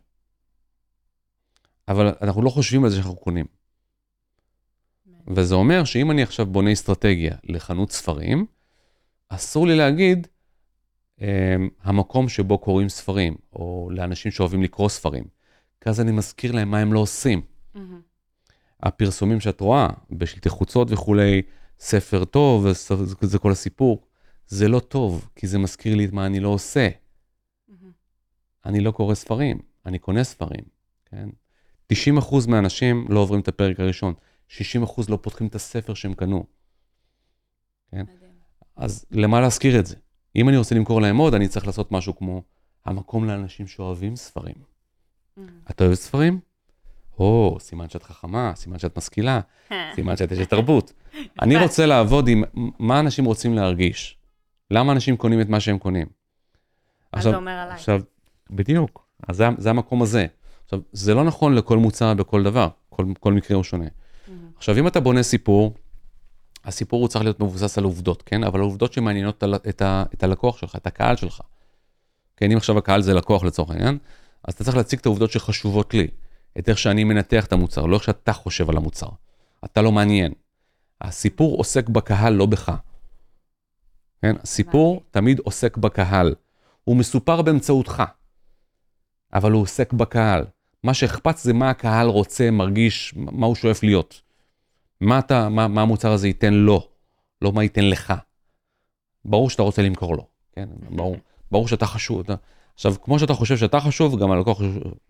אבל אנחנו לא חושבים על זה שאנחנו קונים. וזה אומר שאם אני עכשיו בונה אסטרטגיה לחנות ספרים, אסור לי להגיד המקום שבו קוראים ספרים, או לאנשים שאוהבים לקרוא ספרים. כי אז אני מזכיר להם מה הם לא עושים.
מהמם.
הפרסומים שאת רואה, בשלטי חוצות וכולי, ספר טוב, זה כל הסיפור, זה לא טוב, כי זה מזכיר לי את מה אני לא עושה.
מהמם.
אני לא קורא ספרים, אני קונה ספרים, כן? 90% מהאנשים לא עוברים את הפרק הראשון, 60% לא פותחים את הספר שהם קנו. כן?
מדהים.
אז למה להזכיר את זה? אם אני רוצה למכור להם עוד, אני צריך לעשות משהו כמו המקום לאנשים שאוהבים ספרים.
מהמם.
את אוהבת ספרים? או, סימן שאת חכמה, סימן שאת משכילה, סימן שאת אשת תרבות. אני רוצה לעבוד עם מה אנשים רוצים להרגיש. למה אנשים קונים את מה שהם קונים?
מה זה אומר עליי?
עכשיו, בדיוק, אז זה, זה המקום הזה. עכשיו, זה לא נכון לכל מוצר בכל דבר, כל, כל מקרה הוא שונה.
מהמם.
עכשיו, אם אתה בונה סיפור, הסיפור הוא צריך להיות מבוסס על עובדות, כן? אבל העובדות שמעניינות את, ה- את, הלקוח שלך, את הקהל שלך. כן, אם עכשיו הקהל זה לקוח לצורך העניין, אז אתה צריך להציג את העובדות שחשובות לי, את איך שאני מנתח את המוצר, לא איך שאתה חושב על המוצר. אתה לא מעניין. הסיפור עוסק בקהל, לא בך. כן? הסיפור. תמיד עוסק בקהל. הוא מסופר באמצעותך, אבל הוא עוסק בקהל. מה שאכפת זה מה הקהל רוצה, מרגיש, מה הוא שואף להיות. מה, אתה, מה, מה המוצר הזה ייתן לו, לא מה ייתן לך. ברור שאתה רוצה למכור לו, כן? ברור, ברור שאתה חשוב. אתה... עכשיו, כמו שאתה חושב שאתה חשוב, גם הלקוח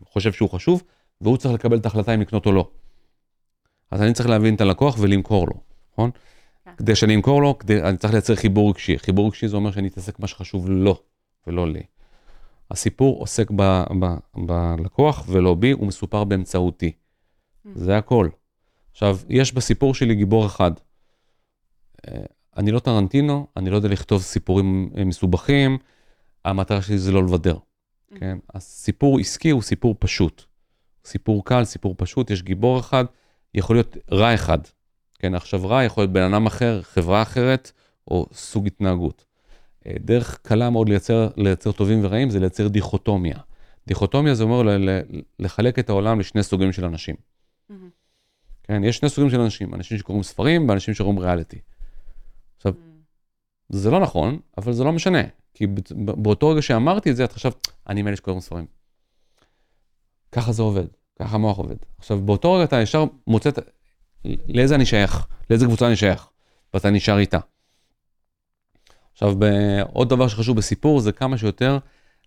חושב שהוא חשוב, והוא צריך לקבל את ההחלטה אם לקנות או לא. אז אני צריך להבין את הלקוח ולמכור לו, נכון?
כן.
כדי שאני אמכור לו, כדי, אני צריך לייצר חיבור רגשי. חיבור רגשי זה אומר שאני אתעסק במה שחשוב לו, ולא לי. הסיפור עוסק ב, ב, בלקוח ולא בי, הוא מסופר באמצעותי. זה הכל. עכשיו, יש בסיפור שלי גיבור אחד. אה, אני לא טרנטינו, אני לא יודע לכתוב סיפורים אה, מסובכים, המטרה שלי זה לא לבדר, כן? הסיפור עסקי הוא סיפור פשוט. סיפור קל, סיפור פשוט, יש גיבור אחד, יכול להיות רע אחד, כן, עכשיו רע יכול להיות בן אדם אחר, חברה אחרת, או סוג התנהגות. אה, דרך קלה מאוד לייצר, לייצר טובים ורעים זה לייצר דיכוטומיה. דיכוטומיה זה אומר ל- ל- לחלק את העולם לשני סוגים של אנשים.
מהמם.
כן, יש שני סוגים של אנשים, אנשים שקוראים ספרים ואנשים שקוראים ריאליטי. עכשיו, זה לא נכון, אבל זה לא משנה. כי באותו רגע שאמרתי את זה, את חשבת, אני מאלה שקוראים ספרים. ככה זה עובד, ככה המוח עובד. עכשיו, באותו רגע אתה ישר מוצא את- לאיזה אני שייך, לאיזה קבוצה אני שייך, ואתה נשאר איתה. עכשיו, עוד דבר שחשוב בסיפור זה כמה שיותר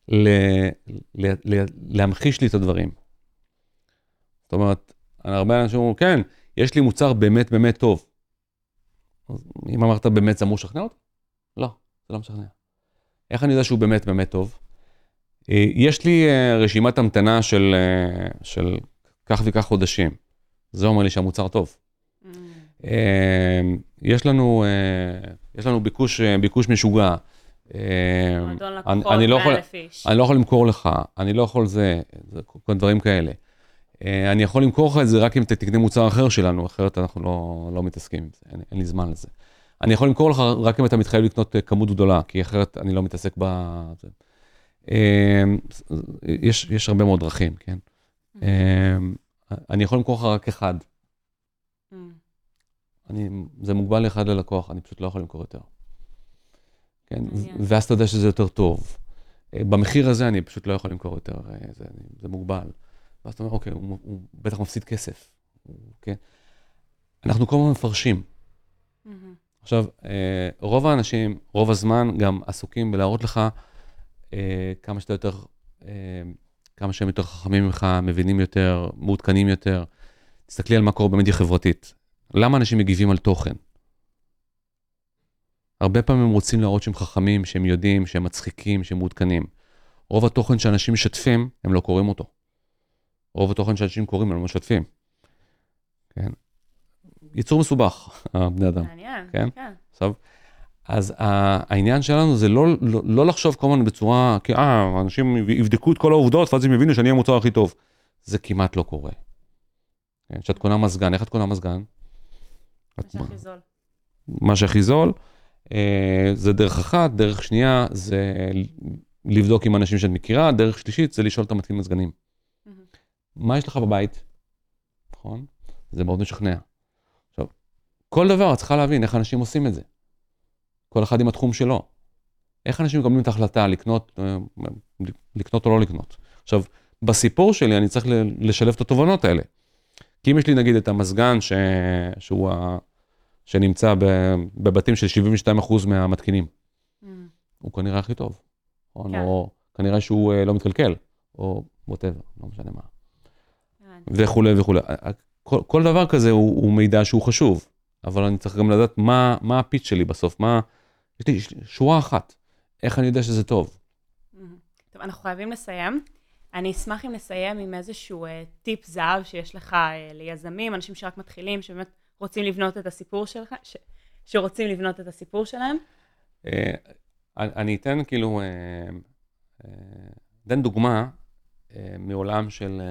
ל- ל- ל- להמחיש לי את הדברים. זאת אומרת, הרבה אנשים אומרים, כן, יש לי מוצר באמת באמת טוב. אז אם אמרת באמת, זה אמור לשכנע אותי? לא, זה לא משכנע. איך אני יודע שהוא באמת באמת טוב? אה, יש לי אה, רשימת המתנה של, אה, של כך וכך חודשים. זה אומר לי שהמוצר טוב. אה, יש לנו, יש לנו ביקוש, ביקוש משוגע.
מועדון
אני-
לקוחות,
אני לא
100
יכול-
אלף איש.
אני לא יכול למכור לך, אני לא יכול זה, זה כל דברים כאלה. אה, אני יכול למכור לך את זה רק אם אתה תקנה מוצר אחר שלנו, אחרת אנחנו לא, לא מתעסקים עם זה, אין, אין לי זמן לזה. אני יכול למכור לך רק אם אתה מתחייב לקנות אה, כמות גדולה, כי אחרת אני לא מתעסק ב... זה. אה, יש, יש הרבה מאוד דרכים, כן? אה, אני יכול למכור לך רק אחד. אני, זה מוגבל לאחד ללקוח, אני פשוט לא יכול למכור יותר. כן. ואז אתה יודע שזה יותר טוב. במחיר הזה אני פשוט לא יכול למכור יותר, זה, זה מוגבל. ואז אתה אומר, אוקיי, הוא, הוא בטח מפסיד כסף, הוא- כן? אנחנו כל הזמן מפרשים.
מהמם.
עכשיו, אה, רוב האנשים, רוב הזמן גם עסוקים בלהראות לך אה, כמה שאתה יותר, אה, כמה שהם יותר חכמים ממך, מבינים יותר, מעודכנים יותר. תסתכלי על מה קורה במדיה חברתית. למה אנשים מגיבים על תוכן? הרבה פעמים הם רוצים להראות שהם חכמים, שהם יודעים, שהם מצחיקים, שהם מעודכנים. רוב התוכן שאנשים משתפים, הם לא קוראים אותו. רוב התוכן שאנשים קוראים, הם לא משתפים. כן? יצור מסובך, הבני אדם.
מעניין,
כן?
כן.
עכשיו, אז העניין שלנו זה לא, לא, לא לחשוב כל הזמן בצורה, כי אה, אנשים יבדקו את כל העובדות ואז הם יבינו שאני המוצר הכי טוב. זה כמעט לא קורה. כן, כשאת קונה מזגן, איך את קונה מזגן?
מה שהכי זול.
מה שהכי זול, אה, זה דרך אחת, דרך שנייה זה לבדוק עם אנשים שאת מכירה, דרך שלישית זה לשאול את המתקין מזגנים. מה יש לך בבית? נכון? זה מאוד משכנע. עכשיו, כל דבר את צריכה להבין איך אנשים עושים את זה. כל אחד עם התחום שלו. איך אנשים מקבלים את ההחלטה לקנות, אה, לקנות או לא לקנות. עכשיו, בסיפור שלי אני צריך לשלב את התובנות האלה. כי אם יש לי נגיד את המזגן ש... שהוא ה... שנמצא. בבתים של 72% מהמתקינים,
מהמם.
הוא כנראה הכי טוב. נכון?
כן.
או כנראה שהוא אה, לא מתקלקל, או ווטאבר, לא משנה מה. וכולי וכולי. כל, כל דבר כזה הוא, הוא מידע שהוא חשוב, אבל אני צריך גם לדעת מה, מה הפיץ שלי בסוף, מה... יש לי, שורה אחת, איך אני יודע שזה טוב.
מהמם. טוב, אנחנו חייבים לסיים. אני אשמח אם נסיים עם איזשהו אה, טיפ זהב שיש לך אה, ליזמים, אנשים שרק מתחילים, שבאמת רוצים לבנות את הסיפור שלך, ש... שרוצים לבנות את הסיפור שלהם.
אה, אני אתן כאילו, אה, אה, אתן דוגמה אה, מעולם של,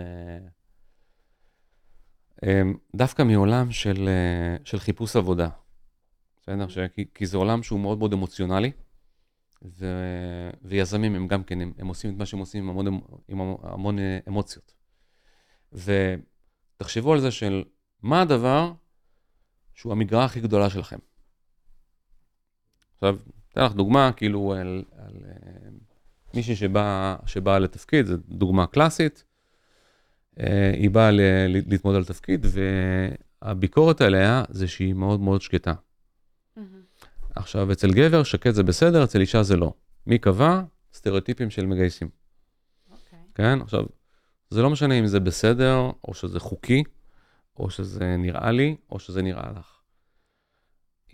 דווקא מעולם של, אה, של חיפוש עבודה. בסדר? ש- כי, כי זה עולם שהוא מאוד מאוד אמוציונלי, ו, ויזמים הם גם כן, הם, הם עושים את מה שהם עושים עם המון, אמ- עם המון, אה, אמוציות. ותחשבו על זה של מה הדבר שהוא המגרעה הכי גדולה שלכם. עכשיו, אתן לך דוגמה, כאילו, על, על אה, מישהי שבאה שבא לתפקיד, זו דוגמה קלאסית. אה, היא באה להתמודד על תפקיד, והביקורת עליה זה שהיא מאוד מאוד שקטה.
מהמם.
עכשיו, אצל גבר שקט זה בסדר, אצל אישה זה לא. מי קבע? סטריאוטיפים של מגייסים,
אוקיי.
כן? עכשיו, זה לא משנה אם זה בסדר, או שזה חוקי, או שזה נראה לי, או שזה נראה לך.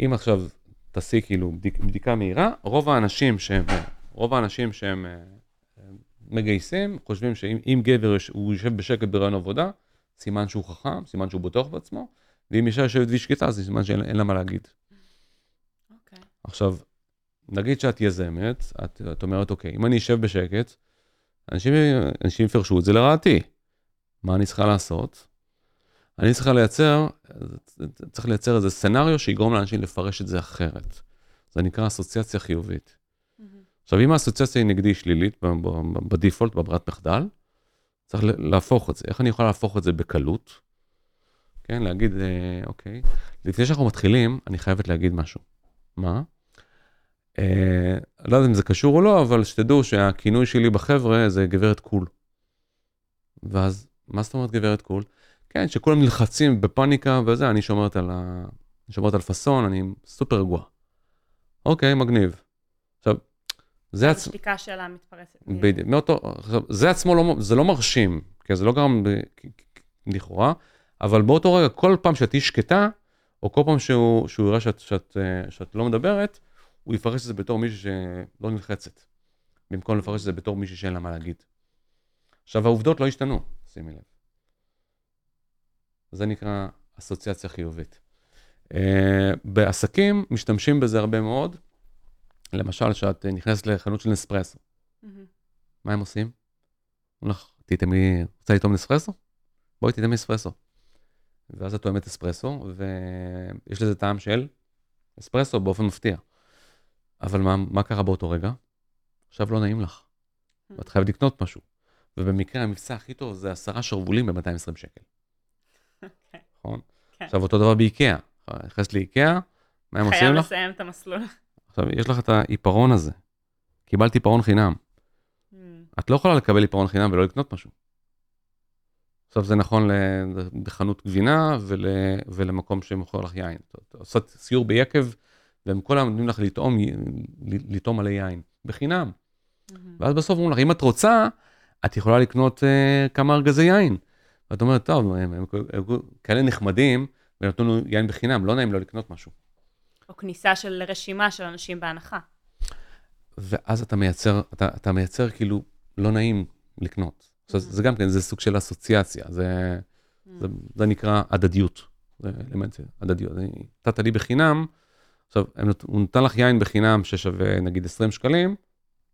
אם עכשיו תעשי כאילו בדיק, בדיקה מהירה, רוב האנשים שהם, רוב האנשים שהם אה, מגייסים, חושבים שאם אם גבר יש- הוא יושב בשקט ברעיון עבודה, סימן שהוא חכם, סימן שהוא בטוח בעצמו, ואם אישה יושבת והיא שקטה, זה סימן שאין אין לה מה להגיד.
אוקיי.
עכשיו, נגיד שאת יזמת, את, את אומרת, אוקיי, אם אני אשב בשקט, אנשים, אנשים יפרשו את זה לרעתי. מה אני צריכה לעשות? אני צריך לייצר, צריך לייצר איזה סצנריו שיגרום לאנשים לפרש את זה אחרת. זה נקרא אסוציאציה חיובית. עכשיו, אם האסוציאציה היא נגדי שלילית בדיפולט, בברירת מחדל, צריך להפוך את זה. איך אני יכול להפוך את זה בקלות? כן, להגיד, אה, אוקיי, לפני שאנחנו מתחילים, אני חייבת להגיד משהו. מה? אה, לא יודע אם זה קשור או לא, אבל שתדעו שהכינוי שלי בחבר'ה זה גברת cool. ואז, מה זאת אומרת גברת cool? כן, שכולם נלחצים בפאניקה וזה, אני שומרת על, ה... שומרת על פאסון, אני סופר רגוע. אוקיי, מגניב. עכשיו,
זה עצמו... השתיקה שלה מתפרצת.
בדיוק, מאותו, עכשיו, זה עצמו לא, זה לא מרשים, כי זה לא גרם לכאורה, אבל באותו רגע, כל פעם שאת תהיי שקטה, או כל פעם שהוא, שהוא יראה שאת, שאת, שאת, שאת לא מדברת, הוא יפרש את זה בתור מישהי שלא נלחצת, במקום לפרש את זה בתור מישהי שאין לה מה להגיד. עכשיו, העובדות לא השתנו, שימי לב. זה נקרא אסוציאציה חיובית. Uh, בעסקים משתמשים בזה הרבה מאוד. למשל, כשאת נכנסת לחנות של נספרסו, mm-hmm. מה הם עושים? אומרים לך, תטעמי, רוצה לטעום נספרסו? בואי תטעמי נספרסו. ואז את טועמת אספרסו, ויש לזה טעם של אספרסו באופן מפתיע. אבל מה, מה קרה באותו רגע? עכשיו לא נעים לך, ואת חייבת לקנות משהו. ובמקרה המבצע הכי טוב זה עשרה שרוולים ב-220 שקל. אוקיי. נכון? כן. עכשיו אותו דבר באיקאה. נכנסת לאיקאה, מה הם עושים לך?
חייב לסיים את המסלול.
עכשיו, יש לך את העיפרון הזה. קיבלת עיפרון חינם. Mm. את לא יכולה לקבל עיפרון חינם ולא לקנות משהו. עכשיו זה נכון לחנות גבינה ול, ולמקום שמוכר לך יין. אתה עושה סיור ביקב, והם כל היום נותנים לך לטעום, לטעום עלי יין, בחינם. Mm-hmm. ואז בסוף אומרים לך, אם את רוצה, את יכולה לקנות uh, כמה ארגזי יין. ואת אומרת, טוב, הם, הם, הם, הם כאלה נחמדים, ונתנו לנו יין בחינם, לא נעים לו לקנות משהו.
או כניסה של רשימה של אנשים בהנחה.
ואז אתה מייצר, אתה, אתה מייצר כאילו לא נעים לקנות. עכשיו, mm-hmm. זה גם כן, זה סוג של אסוציאציה, זה, mm-hmm. זה, זה נקרא הדדיות. זה אלמנט של הדדיות. נתת לי בחינם, עכשיו, הוא נתן לך יין בחינם ששווה נגיד 20 שקלים,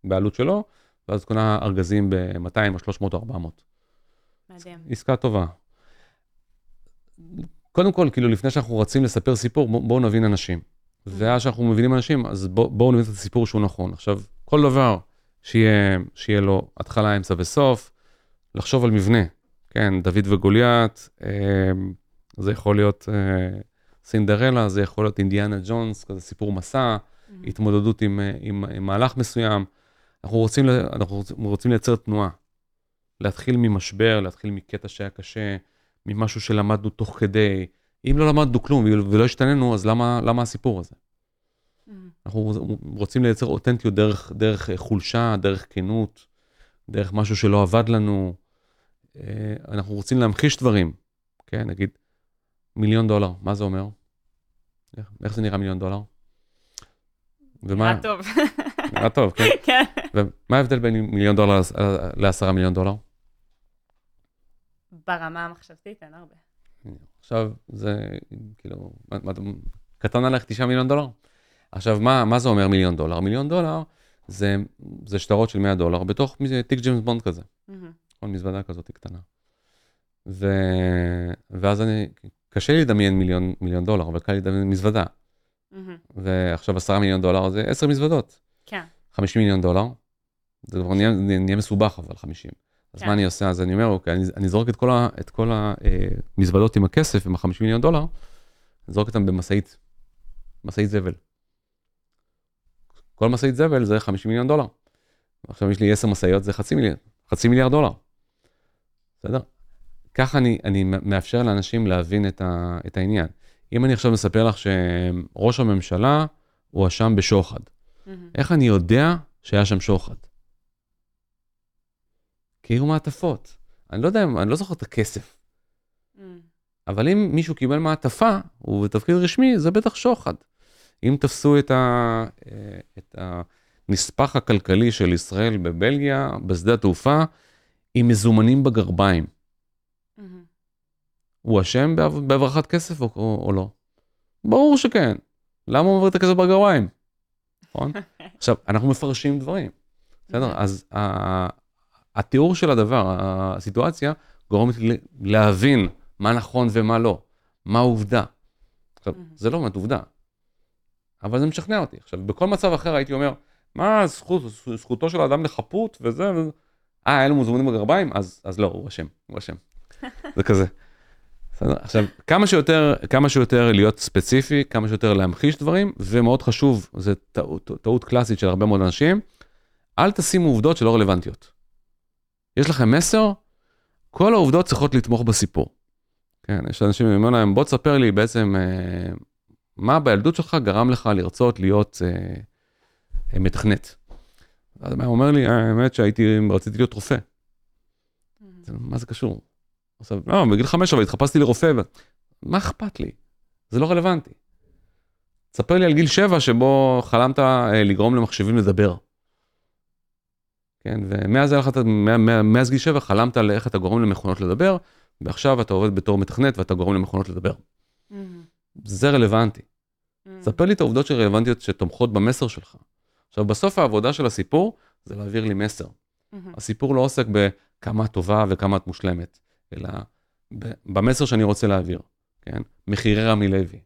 בעלות שלו, ואז קונה ארגזים ב-200 או 300 או 400. מדהים. עסקה טובה. קודם כל, כאילו, לפני שאנחנו רצים לספר סיפור, בואו נבין אנשים. ואז שאנחנו מבינים אנשים, אז בואו בוא נבין את הסיפור שהוא נכון. עכשיו, כל דבר שיהיה, שיהיה לו התחלה, אמצע וסוף, לחשוב על מבנה, כן, דוד וגוליית, אה, זה יכול להיות אה, סינדרלה, זה יכול להיות אינדיאנה ג'ונס, כזה סיפור מסע, mm-hmm. התמודדות עם, אה, עם, עם מהלך מסוים. אנחנו רוצים, אנחנו רוצים לייצר תנועה. להתחיל ממשבר, להתחיל מקטע שהיה קשה, ממשהו שלמדנו תוך כדי. אם לא למדנו כלום ולא השתננו, אז למה, למה הסיפור הזה? Mm. אנחנו רוצים לייצר אותנטיות דרך, דרך חולשה, דרך כנות, דרך משהו שלא עבד לנו. אה, אנחנו רוצים להמחיש דברים, כן? נגיד, מיליון דולר, מה זה אומר? איך, איך זה נראה מיליון דולר?
ומה... נראה טוב.
נראה טוב, כן? כן. ומה ההבדל בין מיליון דולר לעשרה מיליון דולר?
ברמה המחשבתית אין הרבה.
עכשיו, זה כאילו, מה, קטן עליך 9 מיליון דולר? עכשיו, מה, מה זה אומר מיליון דולר? מיליון דולר זה, זה שטרות של 100 דולר בתוך תיק ג'יימס בונד כזה. Mm-hmm. מזוודה כזאת קטנה. ו... ואז אני, קשה לי לדמיין מיליון, מיליון דולר, אבל קל לי לדמיין מזוודה. Mm-hmm. ועכשיו 10 מיליון דולר זה 10 מזוודות.
כן.
50 מיליון דולר, זה כבר נהיה, נהיה מסובך אבל 50. אז כן. מה אני עושה? אז אני אומר, אוקיי, אני, אני זורק את כל, ה, את כל המזוודות עם הכסף, עם ה-50 מיליון דולר, אני זורק אותם במשאית, משאית זבל. כל משאית זבל זה 50 מיליון דולר. עכשיו יש לי 10 משאיות, זה חצי מיליארד, חצי מיליארד דולר. בסדר? ככה אני, אני מאפשר לאנשים להבין את, ה, את העניין. אם אני עכשיו מספר לך שראש הממשלה הואשם בשוחד, mm-hmm. איך אני יודע שהיה שם שוחד? כי היו מעטפות. אני לא יודע, אני לא זוכר את הכסף. Mm. אבל אם מישהו קיבל מעטפה, הוא בתפקיד רשמי, זה בטח שוחד. אם תפסו את, ה, אה, את הנספח הכלכלי של ישראל בבלגיה, בשדה התעופה, עם מזומנים בגרביים, mm-hmm. הוא אשם בהברחת כסף או, או, או לא? ברור שכן. למה הוא מעביר את הכסף בגרביים? נכון? עכשיו, אנחנו מפרשים דברים. בסדר? Mm-hmm. אז התיאור של הדבר, הסיטואציה, גורמת לי להבין מה נכון ומה לא, מה עובדה. עכשיו, זה לא באמת עובדה, אבל זה משכנע אותי. עכשיו, בכל מצב אחר הייתי אומר, מה זכות, זכותו של האדם לחפות וזה. אה, היה לו מוזמנים בגרביים? אז, אז לא, הוא אשם, הוא אשם. זה כזה. עכשיו, כמה שיותר, כמה שיותר להיות ספציפי, כמה שיותר להמחיש דברים, ומאוד חשוב, זו טעות, טעות קלאסית של הרבה מאוד אנשים, אל תשימו עובדות שלא רלוונטיות. יש לכם מסר, כל העובדות צריכות לתמוך בסיפור. כן, יש אנשים שאומרים להם, בוא תספר לי בעצם אה, מה בילדות שלך גרם לך לרצות להיות אה, אה, מתכנת. אז הוא אומר לי, האמת שהייתי, רציתי להיות רופא. מה זה קשור? עכשיו, לא, בגיל חמש אבל התחפשתי לרופא, ו... מה אכפת לי? זה לא רלוונטי. תספר לי על גיל שבע שבו חלמת אה, לגרום למחשבים לדבר. כן, ומאז הלכת, מאז גיל שבע חלמת על איך אתה גורם למכונות לדבר, ועכשיו אתה עובד בתור מתכנת ואתה גורם למכונות לדבר. Mm-hmm. זה רלוונטי. Mm-hmm. ספר לי את העובדות שרלוונטיות שתומכות במסר שלך. עכשיו, בסוף העבודה של הסיפור זה להעביר לי מסר. Mm-hmm. הסיפור לא עוסק בכמה את טובה וכמה את מושלמת, אלא במסר שאני רוצה להעביר, כן? מחירי רמי לוי.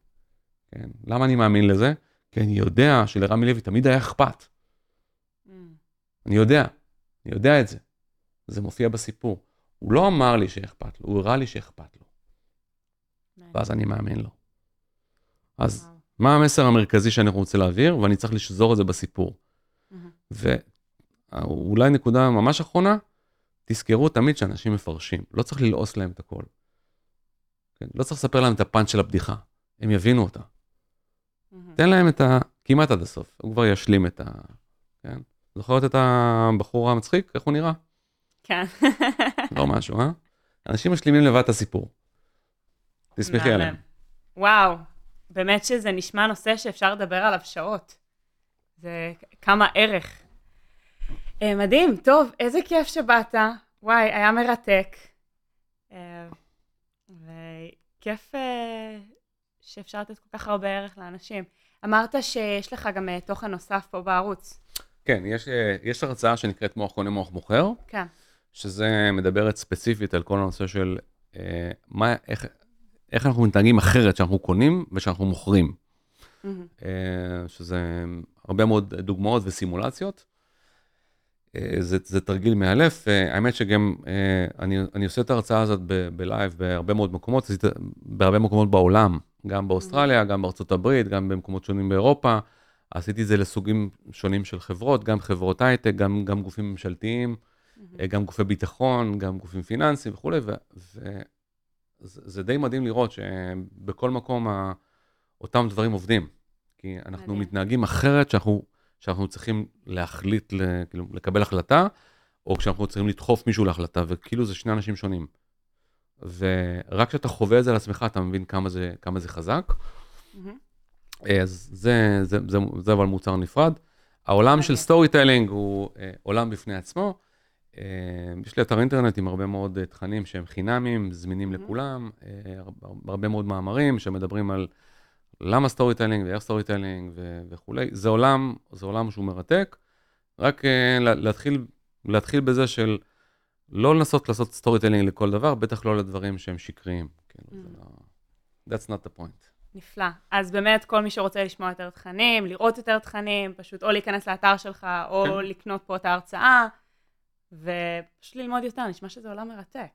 כן? למה אני מאמין לזה? כי אני יודע שלרמי לוי תמיד היה אכפת. Mm. אני יודע, אני יודע את זה. זה מופיע בסיפור. הוא לא אמר לי שאכפת לו, הוא הראה לי שאכפת לו. ואז אני מאמין לו. אז מה המסר המרכזי שאני רוצה להעביר, ואני צריך לשזור את זה בסיפור. ואולי נקודה ממש אחרונה, תזכרו תמיד שאנשים מפרשים, לא צריך ללעוס להם את הכל. כן? לא צריך לספר להם את הפאנץ' של הבדיחה, הם יבינו אותה. תן להם את ה... כמעט עד הסוף, הוא כבר ישלים את ה... כן? זוכרת את הבחור המצחיק? איך הוא נראה?
כן.
לא משהו, אה? אנשים משלימים לבד את הסיפור. תסמכי עליהם.
וואו, באמת שזה נשמע נושא שאפשר לדבר עליו שעות. זה כמה ערך. אה, מדהים, טוב, איזה כיף שבאת. וואי, היה מרתק. אה, וכיף אה, שאפשר לתת כל כך הרבה ערך לאנשים. אמרת שיש לך גם תוכן נוסף פה בערוץ.
כן, יש, יש הרצאה שנקראת מוח קונה מוח מוכר.
כן.
שזה מדברת ספציפית על כל הנושא של אה, מה, איך, איך אנחנו מתנהגים אחרת שאנחנו קונים ושאנחנו מוכרים. Mm-hmm. אה, שזה הרבה מאוד דוגמאות וסימולציות. אה, זה, זה תרגיל מאלף, אה, האמת שגם אה, אני, אני עושה את ההרצאה הזאת ב live בהרבה מאוד מקומות, בהרבה מקומות בעולם, גם באוסטרליה, mm-hmm. גם בארצות הברית, גם במקומות שונים באירופה. עשיתי את זה לסוגים שונים של חברות, גם חברות הייטק, גם, גם גופים ממשלתיים. mm-hmm. גם גופי ביטחון, גם גופים פיננסיים וכולי, וזה די מדהים לראות שבכל מקום ה, אותם דברים עובדים. כי אנחנו מדהים. מתנהגים אחרת שאנחנו, שאנחנו צריכים להחליט, כאילו, לקבל החלטה, או כשאנחנו צריכים לדחוף מישהו להחלטה, וכאילו זה שני אנשים שונים. ורק כשאתה חווה את זה על עצמך, אתה מבין כמה זה, כמה זה חזק. Mm-hmm. אז זה, זה, זה, זה, זה אבל מוצר נפרד. העולם של storytelling הוא אה, עולם בפני עצמו. אה, יש לי אתר אינטרנט עם הרבה מאוד אה, תכנים שהם חינמים, זמינים mm-hmm. לכולם, אה, הרבה מאוד מאמרים שמדברים על למה storytelling ואיך storytelling וכולי. זה עולם, זה עולם שהוא מרתק. רק להתחיל, להתחיל בזה של לא לנסות לעשות storytelling לכל דבר, בטח לא לדברים שהם שקריים. כן, mm. לא, that's not the point.
נפלא. אז באמת, כל מי שרוצה לשמוע יותר תכנים, לראות יותר תכנים, פשוט או להיכנס לאתר שלך, או כן. לקנות פה את ההרצאה. ופשוט ללמוד יותר, נשמע שזה עולם מרתק.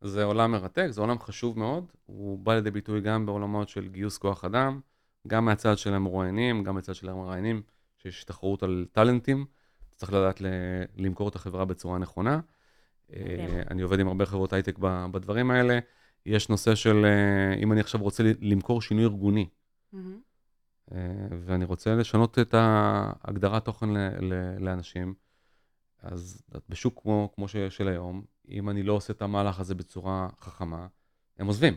זה עולם מרתק, זה עולם חשוב מאוד, הוא בא לידי ביטוי גם בעולמות של גיוס כוח אדם, גם מהצד של המרואיינים, גם מהצד של המרואיינים, שיש תחרות על טאלנטים, צריך לדעת ל- למכור את החברה בצורה נכונה. אה, אני עובד עם הרבה חברות הייטק בדברים האלה. יש נושא של, אה, אם אני עכשיו רוצה למכור שינוי ארגוני, mm-hmm. ואני רוצה לשנות את ההגדרת תוכן לאנשים, אז בשוק כמו, כמו של היום, אם אני לא עושה את המהלך הזה בצורה חכמה, הם עוזבים.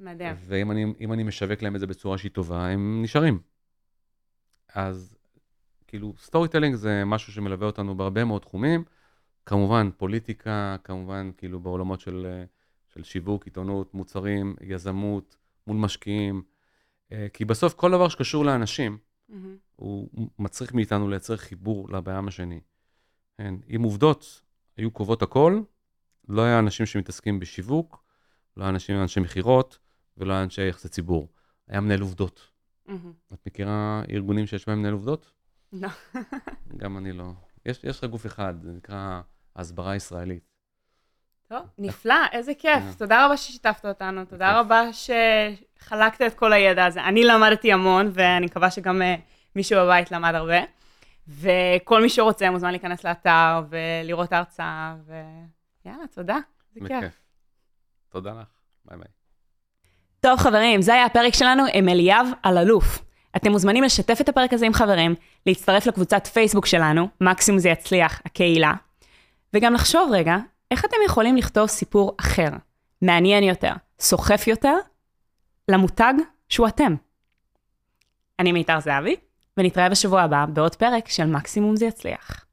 מדהים.
ואם אני, אני משווק להם את זה בצורה שהיא טובה, הם נשארים. אז כאילו, storytelling זה משהו שמלווה אותנו בהרבה מאוד תחומים. כמובן, פוליטיקה, כמובן, כאילו, בעולמות של, של שיווק, עיתונות, מוצרים, יזמות, מול משקיעים. אה, כי בסוף כל דבר שקשור לאנשים, mm-hmm. הוא מצריך מאיתנו לייצר חיבור לבעם השני. כן, אם עובדות היו קובעות הכל, לא היה אנשים שמתעסקים בשיווק, לא היה אנשים, אנשי מכירות ולא היה אנשי יחסי ציבור. היה מנהל עובדות. את מכירה ארגונים שיש בהם מנהל עובדות?
לא.
גם אני לא. יש, יש לך גוף אחד, זה נקרא הסברה ישראלית.
טוב, נפלא, איזה כיף.
כן.
תודה רבה ששיתפת אותנו, תודה. רבה שחלקת את כל הידע הזה. אני למדתי המון, ואני מקווה שגם אה, מישהו בבית למד הרבה. וכל מי שרוצה מוזמן להיכנס לאתר ולראות ההרצאה, ויאללה, תודה, זה כיף.
תודה לך, ביי ביי.
טוב חברים, זה היה הפרק שלנו עם אליאב אלאלוף. אתם מוזמנים לשתף את הפרק הזה עם חברים, להצטרף לקבוצת פייסבוק שלנו, מקסימום זה יצליח, הקהילה, וגם לחשוב רגע, איך אתם יכולים לכתוב סיפור אחר, מעניין יותר, סוחף יותר, למותג שהוא אתם. אני מיתר זהבי, ונתראה בשבוע הבא בעוד פרק של מקסימום זה יצליח.